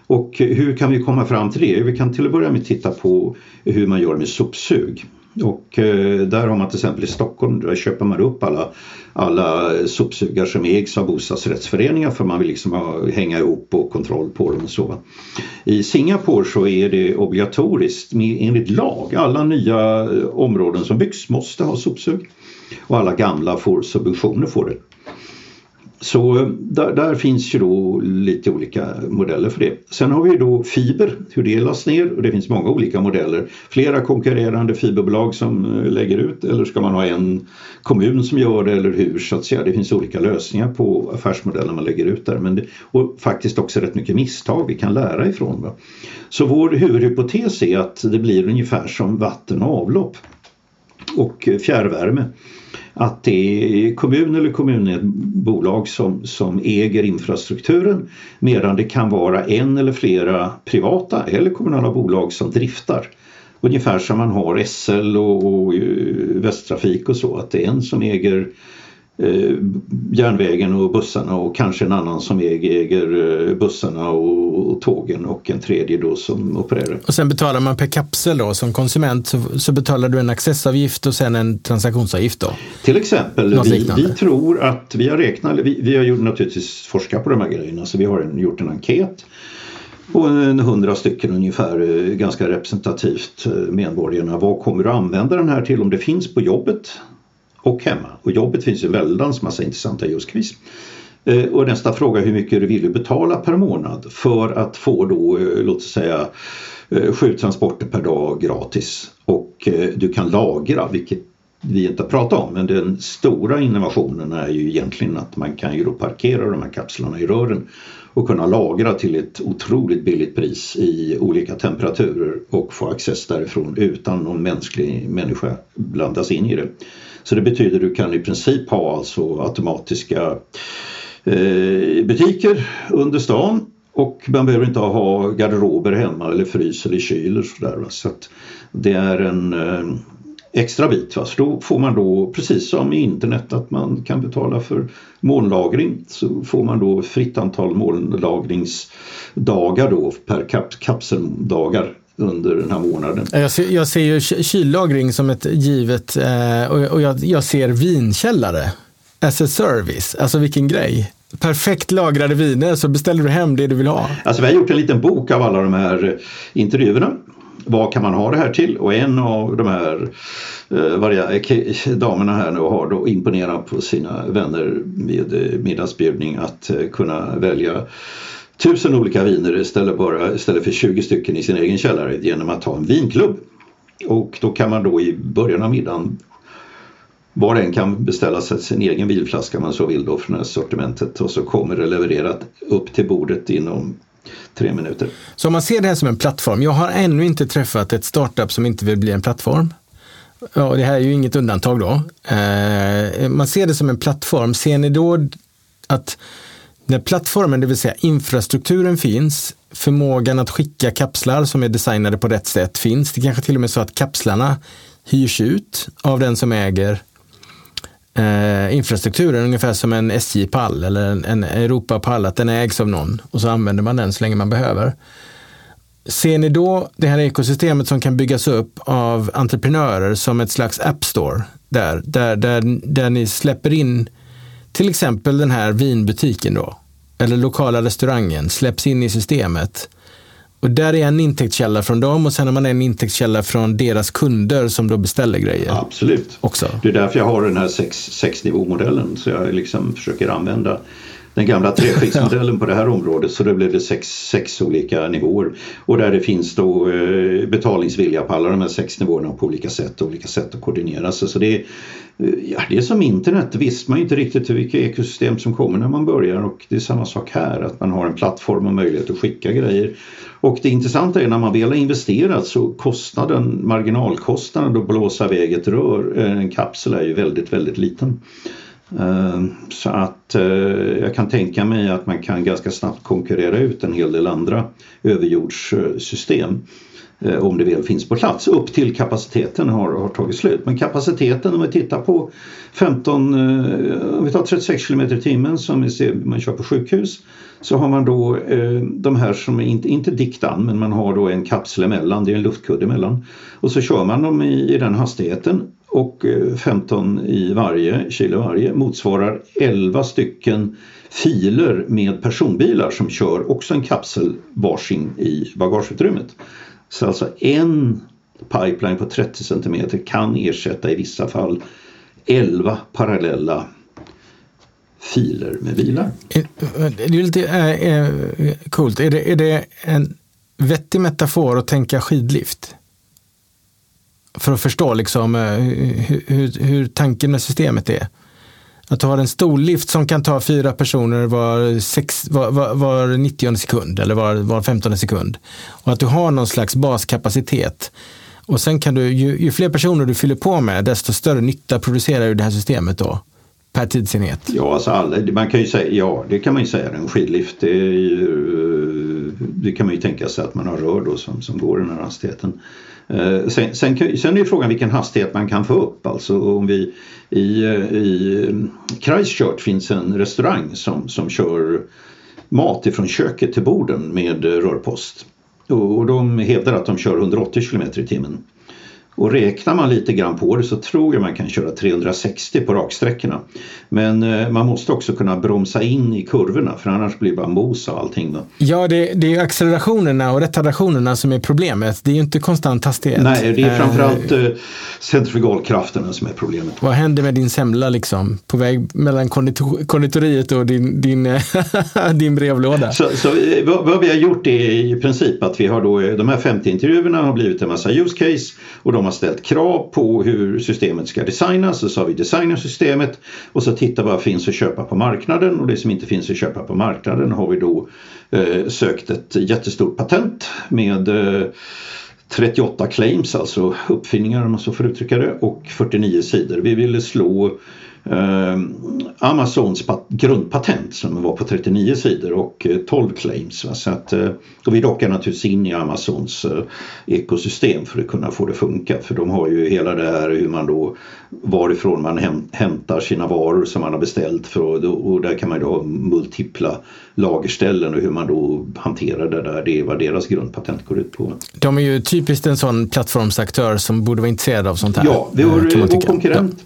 Och hur kan vi komma fram till det? Vi kan till att börja med titta på hur man gör med sopsug. Och eh, där har man till exempel i Stockholm, där köper man upp alla, alla sopsugar som ägs av bostadsrättsföreningar för man vill liksom ha, hänga ihop och kontroll på dem och så. I Singapore så är det obligatoriskt enligt lag, alla nya eh, områden som byggs måste ha sopsug och alla gamla får subventioner för det. Så där, där, finns ju då lite olika modeller för det. Sen har vi då fiber, hur det las ner och det finns många olika modeller. Flera konkurrerande fiberbolag som eh, lägger ut eller ska man ha en kommun som gör det eller hur så att säga. Det finns olika lösningar på affärsmodeller man lägger ut där men det, och faktiskt också rätt mycket misstag vi kan lära ifrån. Va? Så vår huvudhypotes är att det blir ungefär som vatten och avlopp och fjärrvärme att det är kommun eller kommunbolag som, som äger infrastrukturen medan det kan vara en eller flera privata eller kommunala bolag som driftar. Ungefär som man har SL och, och eh, Västtrafik och så, att det är en som äger eh, järnvägen och bussarna och kanske en annan som äger eh, bussarna och, och, tågen och en tredje då som opererar. Och sen betalar man per kapsel då som konsument så, så betalar du en accessavgift och sen en transaktionsavgift då? Till exempel, vi, vi, tror att vi har räknat, vi, vi har gjort naturligtvis forskat på de här grejerna så vi har en, gjort en enkät och en hundra stycken ungefär, eh, ganska representativt eh, medborgarna. Vad kommer du använda den här till om det finns på jobbet? Och hemma. Och jobbet finns ju väldans massa intressanta use eh, case. Och nästa fråga hur mycket du vill betala per månad för att få då, eh, låt oss säga, eh, sju transporter per dag gratis. Och du kan lagra, vilket vi inte pratar pratat om. Men den stora innovationen är ju egentligen att man kan ju då parkera de här kapslarna i rören och kunna lagra till ett otroligt billigt pris i olika temperaturer och få access därifrån utan någon mänsklig människa blandas in i det. Så det betyder att du kan i princip ha alltså automatiska eh, butiker under stan och man behöver inte ha garderober hemma eller frys eller kyl och sådär. Så att det är en eh, extra bit. Va? Så då får man då, precis som i internet, att man kan betala för molnlagring så får man då fritt antal molnlagringsdagar då per kap kapseldagar under den här månaden. Jag ser, jag ser ju kyllagring som ett givet eh, och jag, jag ser vinkällare as a service. Alltså vilken grej perfekt lagrade viner så beställer du hem det du vill ha. Alltså vi har gjort en liten bok av alla de här intervjuerna. Vad kan man ha det här till? Och en av de här eh, eh damerna här nu har då imponerat på sina vänner med eh, middagsbjudning att eh, kunna välja tusen olika viner istället, bara, istället för 20 stycken i sin egen källare genom att ha en vinklubb. Och då kan man då i början av middagen var och en kan beställa sig sin egen vinflaska om man så vill då från det här sortimentet och så kommer det levererat upp till bordet inom tre minuter. Så om man ser det här som en plattform, jag har ännu inte träffat ett startup som inte vill bli en plattform. Ja, det här är ju inget undantag då. Eh, man ser det som en plattform. Ser ni då att när plattformen, det vill säga infrastrukturen finns, förmågan att skicka kapslar som är designade på rätt sätt finns. Det kanske till och med är så att kapslarna hyrs ut av den som äger eh, infrastrukturen, ungefär som en SJ-pall eller en, en Europa-pall, att den ägs av någon och så använder man den så länge man behöver. Ser ni då det här ekosystemet som kan byggas upp av entreprenörer som ett slags app store där, där, där, där ni släpper in till exempel den här vinbutiken då, eller lokala restaurangen släpps in i systemet och där är en intäktskälla från dem och sen har man en intäktskälla från deras kunder som då beställer grejer. Absolut. Också. Det är därför jag har den här sex, sexnivåmodellen. Så jag liksom försöker använda den gamla treskiktsmodellen på det här området så då blir det sex, sex olika nivåer. Och där det finns då eh, betalningsvilja på alla de här sex nivåerna på olika sätt och olika sätt att koordinera sig. Så det är, eh, ja, det är som internet, det visste man inte riktigt vilka ekosystem som kommer när man börjar och det är samma sak här, att man har en plattform och möjlighet att skicka grejer. Och det intressanta är när man väl har investerat så kostnaden, marginalkostnaden att blåsa iväg ett rör, eh, en kapsel är ju väldigt, väldigt liten. Ehm, så att eh, jag kan tänka mig att man kan ganska snabbt konkurrera ut en hel del andra överjordssystem eh, om det väl finns på plats upp till kapaciteten har, har tagit slut. Men kapaciteten om vi tittar på 15, eh, om vi tar 36 km i timmen som man kör på sjukhus så har man då de här som är inte, inte diktan men man har då en kapsel emellan, det är en luftkudde emellan och så kör man dem i, i den hastigheten och eh, 15 i varje kilo varje motsvarar 11 stycken filer med personbilar som kör också en kapsel varsin i bagageutrymmet. Så alltså en pipeline på 30 cm kan ersätta i vissa fall 11 parallella filer med bilar. Eh, eh, det är lite äh, coolt. Är det, är det en vettig metafor att tänka skidlift? För att förstå liksom, eh, hur, hur, hur tanken med systemet är. Att du har en stor lift som kan ta fyra personer var, sex, var, var, var 90 sekund eller var, var 15 sekund. Och att du har någon slags baskapacitet. Och sen kan du, ju, ju fler personer du fyller på med, desto större nytta producerar ju det här systemet då per tidsenhet? Ja, alltså all, man kan ju säga, ja det kan man ju säga, en skidlift det, ju, eh, det kan man ju tänka sig att man har rör då som, som går den här hastigheten. Eh, sen, sen, sen är frågan vilken hastighet man kan få upp. Alltså om vi i, eh, i eh, Christchurch finns en restaurang som, som kör mat ifrån köket till borden med rörpost. Och, och de hävdar att de kör 180 km i timmen. Och räknar man lite grann på det så tror jag man kan köra 360 på raksträckorna. Men eh, man måste också kunna bromsa in i kurvorna för annars blir det bara mos och allting. Då. Ja, det, det är accelerationerna och retardationerna som är problemet. Det är ju inte konstant hastighet. Nej, det är framförallt eh, centrifugalkrafterna som är problemet. Vad händer med din semla liksom? På väg mellan konditoriet och din, din, din brevlåda? Så, så eh, vad, vad, vi har gjort är i princip att vi har då de här 50 intervjuerna har blivit en massa use case och de har ställt krav på hur systemet ska designas. Och så har vi designat systemet. Och så tittar vad finns att köpa på marknaden. Och det som inte finns att köpa på marknaden har vi då eh, sökt ett jättestort patent med eh, 38 claims, alltså uppfinningar om man så får uttrycka det, och 49 sidor. Vi ville slå Amazons grundpatent som var på 39 sidor och 12 eh, claims. Va? Så att, eh, och vi dockar naturligtvis in i Amazons eh, ekosystem för att kunna få det funka för de har ju hela det här hur man då varifrån man hämtar sina varor som man har beställt för, och där kan man ju ha multipla lagerställen och hur man då hanterar det där. Det är vad deras grundpatent går ut på. De är ju typiskt en sån plattformsaktör som borde vara intresserad av sånt här. Ja, har vår konkurrent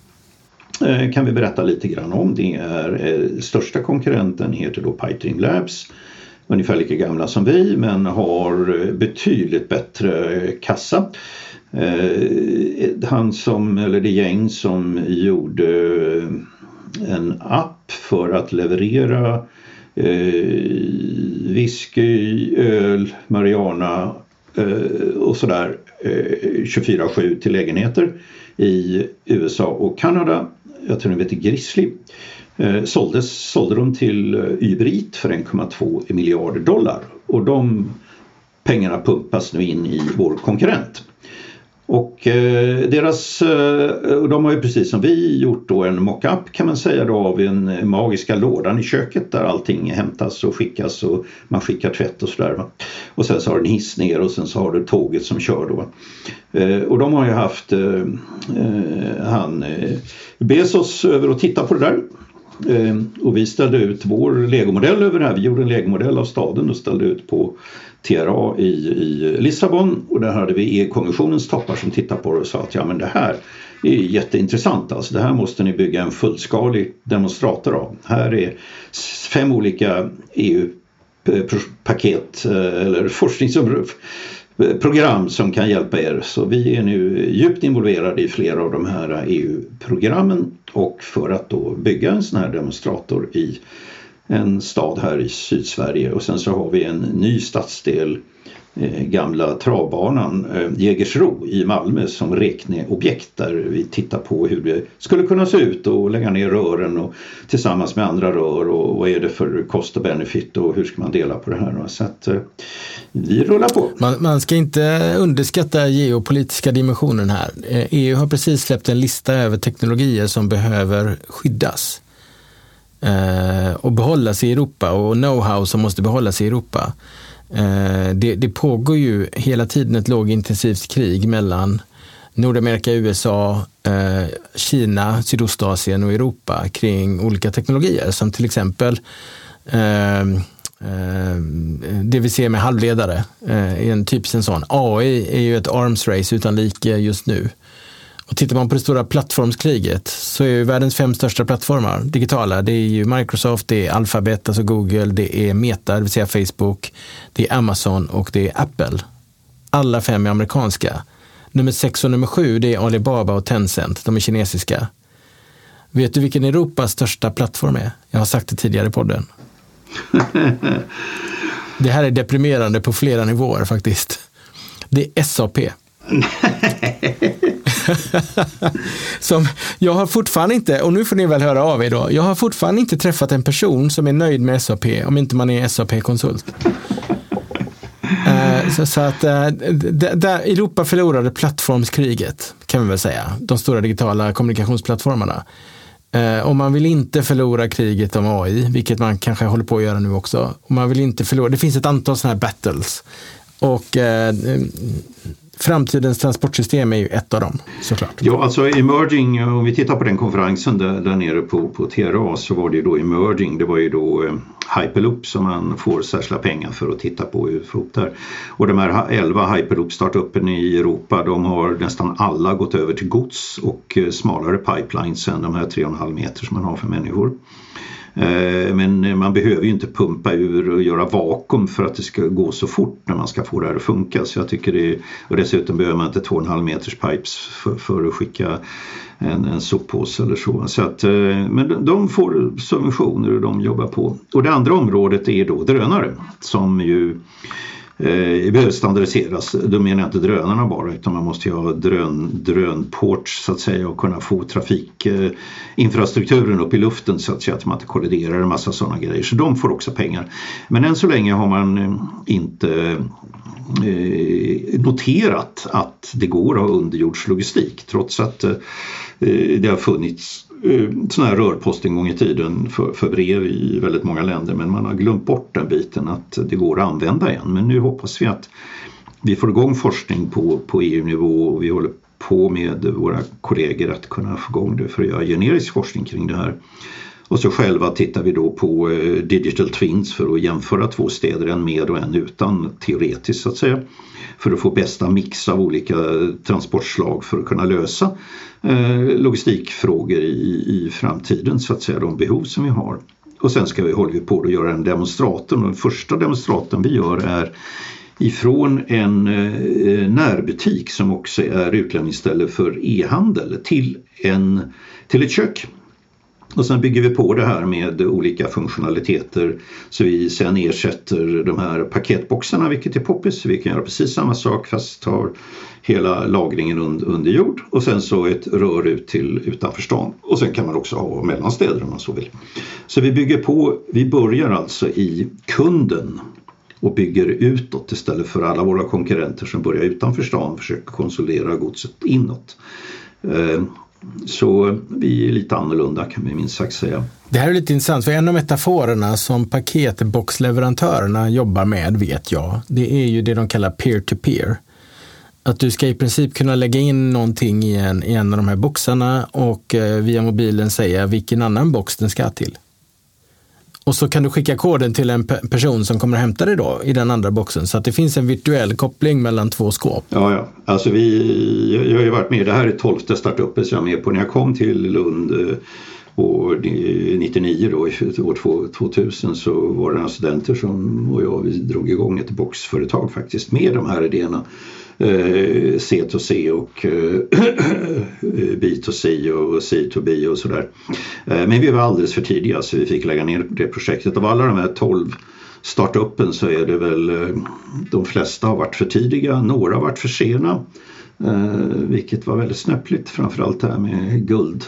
Eh, kan vi berätta lite grann om. Det är eh, största konkurrenten heter då Pipedream Labs. Ungefär lika gamla som vi men har eh, betydligt bättre kassa. Han som, eller det gäng som gjorde en app för att leverera whisky, öl, marijuana och sådär 24-7 till lägenheter i USA och Kanada jag tror den heter Grizzly, eh, såldes, sålde de till eh, Uberit för 1,2 miljarder dollar och de pengarna pumpas nu in i vår konkurrent. Och eh, deras, eh, de har ju precis som vi gjort då en mockup kan man säga då av den magiska lådan i köket där allting hämtas och skickas och man skickar tvätt och sådär. Och sen så har du en hiss ner och sen så har du tåget som kör då. Eh, och de har ju haft eh, eh, han eh, Bezos över och titta på det där. Och vi ställde ut vår legomodell över det här. Vi gjorde en legomodell av staden och ställde ut på TRA i, i Lissabon och där hade vi EU-kommissionens toppar som tittade på det och sa att ja men det här är jätteintressant alltså. Det här måste ni bygga en fullskalig demonstrator av. Här är fem olika EU-paket eh, eller forskningsprogram som kan hjälpa er. Så vi är nu djupt involverade i flera av de här EU-programmen och för att då bygga en sån här demonstrator i en stad här i Sydsverige och sen så har vi en ny stadsdel eh, gamla travbanan eh, Jägersro i Malmö som räkneobjekt där vi tittar på hur det skulle kunna se ut och lägga ner rören och tillsammans med andra rör och vad är det för kost och benefit och hur ska man dela på det här. Så att eh, vi rullar på. Man, man ska inte underskatta geopolitiska dimensionen här. EU har precis släppt en lista över teknologier som behöver skyddas Eh, och behållas i Europa och know-how som måste behållas i Europa. Eh, det, det, pågår ju hela tiden ett lågintensivt krig mellan Nordamerika, USA, eh, Kina, Sydostasien och Europa kring olika teknologier som till exempel eh, eh, det vi ser med halvledare är en typisk en sån. AI är ju ett arms race utan like just nu. Och tittar man på det stora plattformskriget så är ju världens fem största plattformar digitala. Det är ju Microsoft, det är Alphabet, alltså Google, det är Meta, det vill säga Facebook, det är Amazon och det är Apple. Alla fem är amerikanska. Nummer sex och nummer sju det är Alibaba och Tencent, de är kinesiska. Vet du vilken Europas största plattform är? Jag har sagt det tidigare i podden. det här är deprimerande på flera nivåer faktiskt. Det är SAP. som jag har fortfarande inte, och nu får ni väl höra av er då, jag har fortfarande inte träffat en person som är nöjd med SAP om inte man är SAP-konsult. Uh, eh, så, så, att uh, där Europa förlorade plattformskriget kan vi väl säga, de stora digitala kommunikationsplattformarna. Uh, och man vill inte förlora kriget om AI, vilket man kanske håller på att göra nu också. Och man vill inte förlora, det finns ett antal sådana här battles. Och Framtidens transportsystem är ju ett av dem såklart. Ja, alltså emerging, om vi tittar på den konferensen där, där nere på, på TRA så var det ju då emerging, det var ju då eh, Hyperloop som man får särskilda pengar för att titta på hur där. Och de här 11 Hyperloop-startupen i Europa de har nästan alla gått över till gods och eh, smalare pipelines än de här 3,5 meter som man har för människor. Eh, men man behöver ju inte pumpa ur och göra vakuum för att det ska gå så fort när man ska få det här att funka. Så jag tycker det, och dessutom behöver man inte 2,5 meters pipes för, för, att skicka en, en soppåse eller så. så att, eh, men de får subventioner och de jobbar på. Och det andra området är då drönare som ju eh, behöver standardiseras. Då menar jag inte drönarna bara utan man måste ju ha drön, drönport så att säga och kunna få trafikinfrastrukturen eh, upp i luften så att säga att man inte kolliderar en massa sådana grejer. Så de får också pengar. Men än så länge har man eh, inte eh, noterat att det går att ha underjordslogistik trots att eh, det har funnits Eh, sån här rörpost en gång i tiden för, för, brev i väldigt många länder men man har glömt bort den biten att det går att använda igen. Men nu hoppas vi att vi får igång forskning på, på EU-nivå och vi håller på med våra kollegor att kunna få igång det för att göra generisk forskning kring det här. Och så själva tittar vi då på eh, digital twins för att jämföra två städer, en med och en utan teoretiskt så att säga. För att få bästa mix av olika transportslag för att kunna lösa eh, logistikfrågor i, i framtiden så att säga, de behov som vi har. Och sen ska vi, håller vi på att göra en demonstrator och den första demonstratorn vi gör är ifrån en eh, närbutik som också är utlämningsställe för e-handel till, en, till ett kök och sen bygger vi på det här med olika funktionaliteter så vi sen ersätter de här paketboxarna vilket är poppis. Vi kan göra precis samma sak fast tar hela lagringen under jord och sen så ett rör ut till utanför stan. Och sen kan man också ha mellanstäder om man så vill. Så vi bygger på, vi börjar alltså i kunden och bygger utåt istället för alla våra konkurrenter som börjar utanför stan och försöker konsolidera godset inåt. Eh, så vi är lite annorlunda kan vi minst sagt säga. Det här är lite intressant, för en av metaforerna som paketboxleverantörerna jobbar med, vet jag, det är ju det de kallar peer-to-peer. Att du ska i princip kunna lägga in någonting i en, i en av de här boxarna och eh, via mobilen säga vilken annan box den ska till. Och så kan du skicka koden till en person som kommer att hämta det då i den andra boxen. Så att det finns en virtuell koppling mellan två skåp. Ja, ja. Alltså vi, jag har ju varit med, det här är tolfte startupen som jag är med på. När jag kom till Lund eh, år 99 då, år 2000 så var det några studenter som och jag vi drog igång ett boxföretag faktiskt med de här idéerna Eh, C2C och eh, B2C och C2B och sådär. Eh, men vi var alldeles för tidiga så vi fick lägga ner det projektet. Av alla de här 12 startupen så är det väl eh, de flesta har varit för tidiga, några har varit för sena. Eh, vilket var väldigt snöpligt, framförallt det här med guld.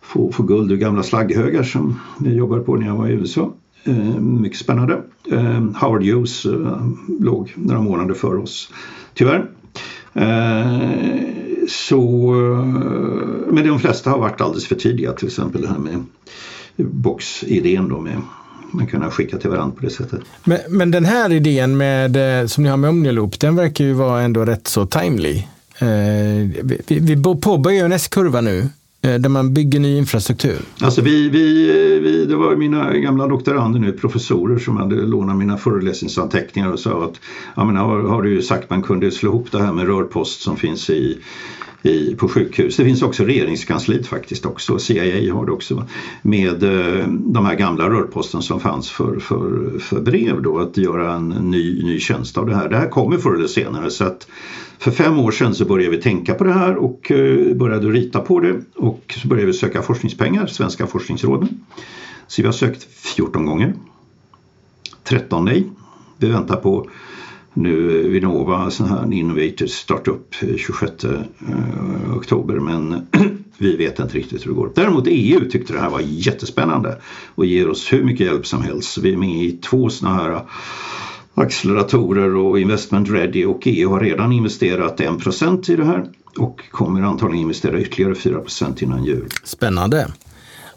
Få, få guld ur gamla slagghögar som jag jobbade på när jag var i USA. Eh, mycket spännande. Eh, Howard Hughes eh, låg några månader före oss tyvärr. Eh, så, eh, men de flesta har varit alldeles för tidiga, till exempel det här med boxidén då med man kunna skicka till varandra på det sättet. Men, men den här idén med, eh, som ni har med Omniloop, den verkar ju vara ändå rätt så timely. Eh, vi, vi påbörjar en S-kurva nu Eh, där man bygger ny infrastruktur? Alltså vi, vi, eh, vi, det var mina gamla doktorander nu, professorer som hade lånat mina föreläsningsanteckningar och sa att ja, men har, har du ju sagt man kunde slå ihop det här med rörpost som finns i i, på sjukhus. Det finns också regeringskansliet faktiskt också, CIA har det också, med eh, de här gamla rörposten som fanns för, för, för brev då, att göra en ny, ny tjänst av det här. Det här kommer förr eller senare så att för fem år sedan så började vi tänka på det här och eh, började rita på det och så började vi söka forskningspengar, Svenska forskningsråden. Så vi har sökt 14 gånger. 13 nej. Vi väntar på nu Vinnova, sån här Innovator Startup 26 eh, oktober men vi vet inte riktigt hur det går. Däremot EU tyckte det här var jättespännande och ger oss hur mycket hjälp som helst. Vi är med i två såna här acceleratorer och investment ready och EU har redan investerat 1% i det här och kommer antagligen investera ytterligare 4% innan jul. Spännande.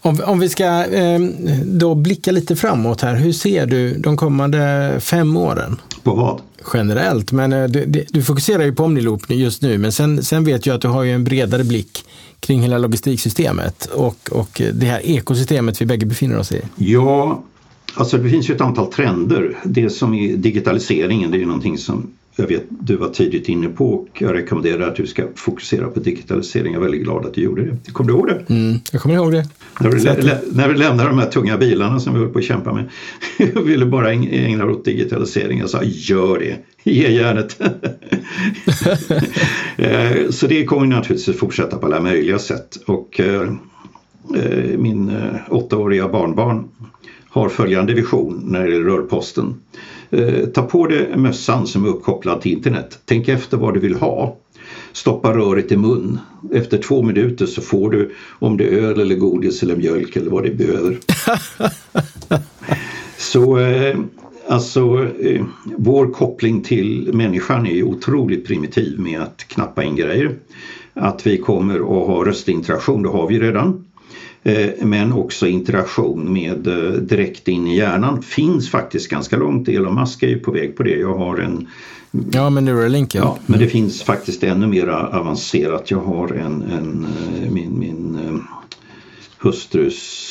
Om, om vi ska eh, då blicka lite framåt här, hur ser du de kommande fem åren? På vad? Generellt, men eh, det, du, du, fokuserar ju på Omniloop just nu, men sen, sen vet jag att du har ju en bredare blick kring hela logistiksystemet och, och det här ekosystemet vi bägge befinner oss i. Ja, Alltså det finns ju ett antal trender. Det som är digitaliseringen, det är ju någonting som jag vet du var tidigt inne på och jag rekommenderar att du ska fokusera på digitalisering. Jag är väldigt glad att du gjorde det. Kommer du ihåg det? Mm, jag kommer ihåg det. När vi, när vi lämnade de här tunga bilarna som vi höll på att kämpa med. Jag ville bara ägna åt digitalisering. Jag sa gör det, ge järnet. Eh, så det kommer naturligtvis fortsätta på alla möjliga sätt. Och eh, eh min åttaåriga barnbarn har följande vision när det gäller rörposten. Eh, ta på dig mössan som är uppkopplad till internet. Tänk efter vad du vill ha. Stoppa röret i mun. Efter två minuter så får du om det är öl eller godis eller mjölk eller vad du behöver. så eh, alltså eh, vår koppling till människan är otroligt primitiv med att knappa in grejer. Att vi kommer att ha röstinteraktion, det har vi redan. Eh, men också interaktion med eh, direkt in i hjärnan finns faktiskt ganska långt. Elon Musk är ju på väg på det. Jag har en Ja, med Neuralink ja. men det finns faktiskt ännu mer avancerat. Jag har en, en eh, min, min hustrus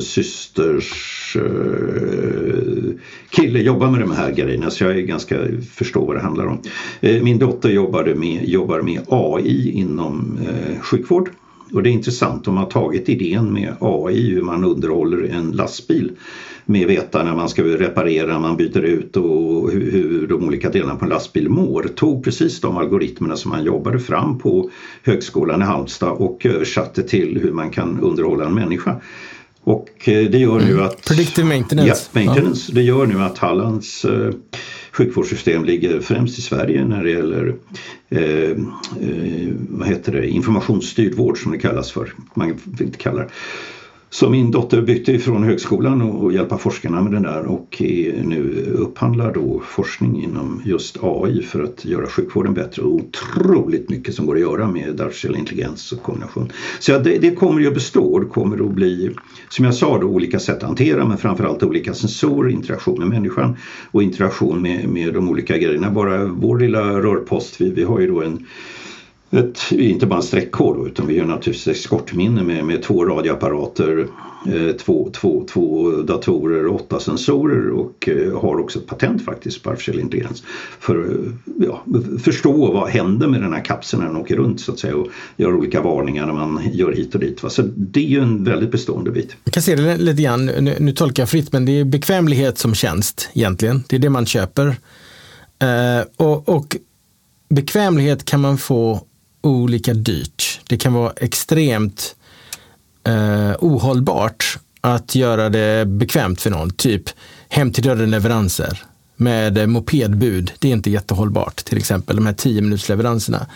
systers kille jobbar med de här grejerna så jag är ganska förstår vad det handlar om. Min dotter jobbade med, jobbar med AI inom sjukvård och det är intressant, de har tagit idén med AI, hur man underhåller en lastbil med veta när man ska reparera, man byter ut och hur, hur de olika delarna på en lastbil mår. Tog precis de algoritmerna som man jobbade fram på Högskolan i Halmstad och översatte till hur man kan underhålla en människa. Och eh, det gör nu mm. att... Predictive maintenance. Ja, maintenance. Ja. Det gör nu att Hallands eh, sjukvårdssystem ligger främst i Sverige när det gäller eh, eh, vad heter det, informationsstyrd vård som det kallas för. Man vill inte kalla det. Så min dotter bytte ifrån högskolan och hjälpa forskarna med den där och nu upphandlar då forskning inom just AI för att göra sjukvården bättre. Otroligt mycket som går att göra med artificiell intelligens och kombination. Så det, det kommer ju att bestå. Det kommer att bli, som jag sa, då, olika sätt att hantera men framförallt olika sensorer, interaktion med människan och interaktion med, med de olika grejerna. Bara vår lilla rörpost, vi, vi har ju då en ett, inte bara en streckkod utan vi gör naturligtvis exportminne med, med två radioapparater, eh, två, två, två datorer och åtta sensorer och eh, har också ett patent faktiskt på artificiell intelligens för att ja, förstå vad händer med den här kapseln när den åker runt så att säga och gör olika varningar när man gör hit och dit. Va? Så det är ju en väldigt bestående bit. Jag kan se det lite grann, nu, nu tolkar jag fritt, men det är bekvämlighet som tjänst egentligen. Det är det man köper. Eh, och, och bekvämlighet kan man få olika dyrt. Det kan vara extremt eh, ohållbart att göra det bekvämt för någon. Typ hem till dörren leveranser med eh, mopedbud. Det är inte jättehållbart, till exempel de här 10 minuters leveranserna.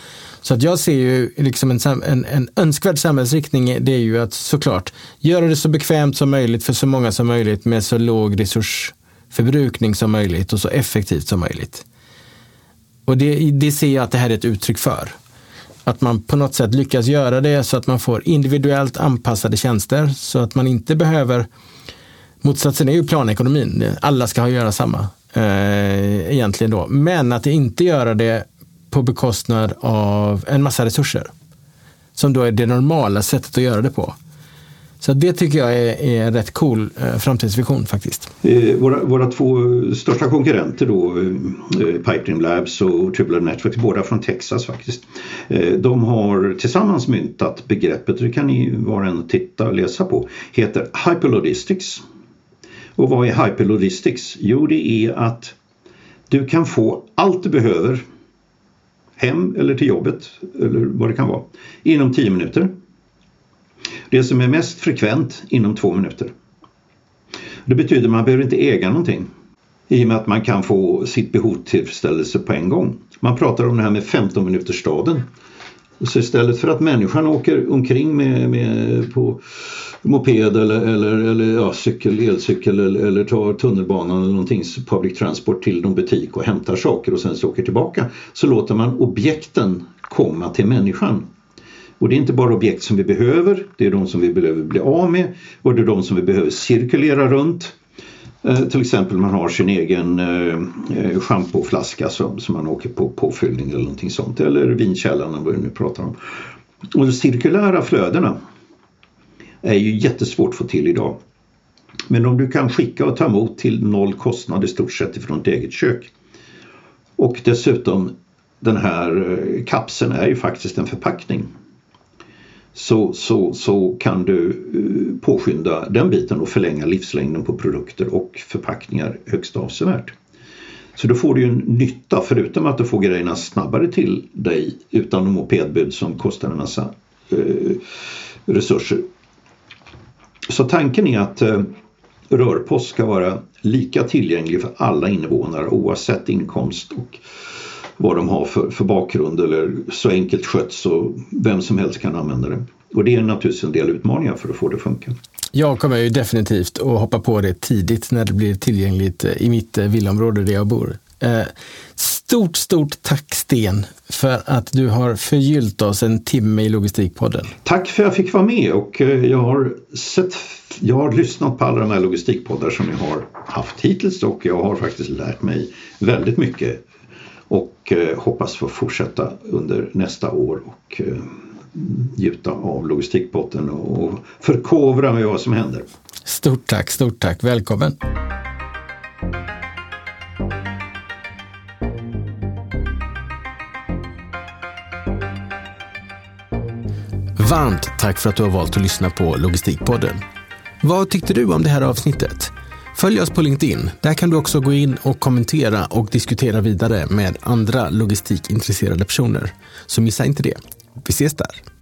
Så att jag ser ju liksom en, en, en önskvärd samhällsriktning, det är ju att såklart göra det så bekvämt som möjligt för så många som möjligt med så låg resursförbrukning som möjligt och så effektivt som möjligt. Och det, det ser jag att det här är ett uttryck för. Att man på något sätt lyckas göra det så att man får individuellt anpassade tjänster så att man inte behöver Motsatsen är ju planekonomin. Alla ska ha göra samma eh, egentligen då. Men att inte göra det på bekostnad av en massa resurser. Som då är det normala sättet att göra det på. Så det tycker jag är, är en rätt cool eh, framtidsvision faktiskt. Eh, våra, våra två största konkurrenter då, eh, eh Pipedream Labs och Triple Networks, båda från Texas faktiskt. Eh, de har tillsammans myntat begreppet, det kan ni var och en titta och läsa på, heter Hyperlogistics. Och vad är Hyperlogistics? Jo, det är att du kan få allt du behöver hem eller till jobbet eller vad det kan vara inom 10 minuter det som är mest frekvent inom två minuter. Det betyder att man behöver inte äga någonting i och med att man kan få sitt behov tillfredsställelse på en gång. Man pratar om det här med 15 minuters staden. Så istället för att människan åker omkring med, med på moped eller, eller, eller ja, cykel, elcykel eller, eller tar tunnelbanan eller någonting, public transport till någon butik och hämtar saker och sen så åker tillbaka så låter man objekten komma till människan. Och det är inte bara objekt som vi behöver, det är de som vi behöver bli av med och det är de som vi behöver cirkulera runt. Eh, till exempel man har sin egen eh, eh schampoflaska som, som man åker på påfyllning eller någonting sånt eller vinkällan vad vi nu pratar om. Och de cirkulära flödena är ju jättesvårt att få till idag. Men om du kan skicka och ta emot till noll kostnad i stort sett ifrån ditt eget kök och dessutom den här eh, kapseln är ju faktiskt en förpackning så, så, så kan du eh, påskynda den biten och förlänga livslängden på produkter och förpackningar högst avsevärt. Så då får du ju en nytta förutom att du får grejerna snabbare till dig utan mopedbud som kostar en massa eh, resurser. Så tanken är att eh, rörpost ska vara lika tillgänglig för alla invånare oavsett inkomst och vad de har för, för bakgrund eller så enkelt skött så vem som helst kan använda det. Och det är naturligtvis en del utmaningar för att få det att funka. Jag kommer ju definitivt att hoppa på det tidigt när det blir tillgängligt i mitt villaområde där jag bor. Eh, stort, stort tack Sten för att du har förgyllt oss en timme i Logistikpodden. Tack för att jag fick vara med och eh, jag har, sett, jag har lyssnat på alla de här logistikpoddar som ni har haft hittills och jag har faktiskt lärt mig väldigt mycket och eh, hoppas få fortsätta under nästa år och njuta av logistikpotten och förkovra mig vad som händer. Stort tack, stort tack, välkommen! Varmt tack för att du har valt att lyssna på Logistikpodden. Vad tyckte du om det här avsnittet? Följ oss på LinkedIn. Där kan du också gå in och kommentera och diskutera vidare med andra logistikintresserade personer. Så missa inte det. Vi ses där.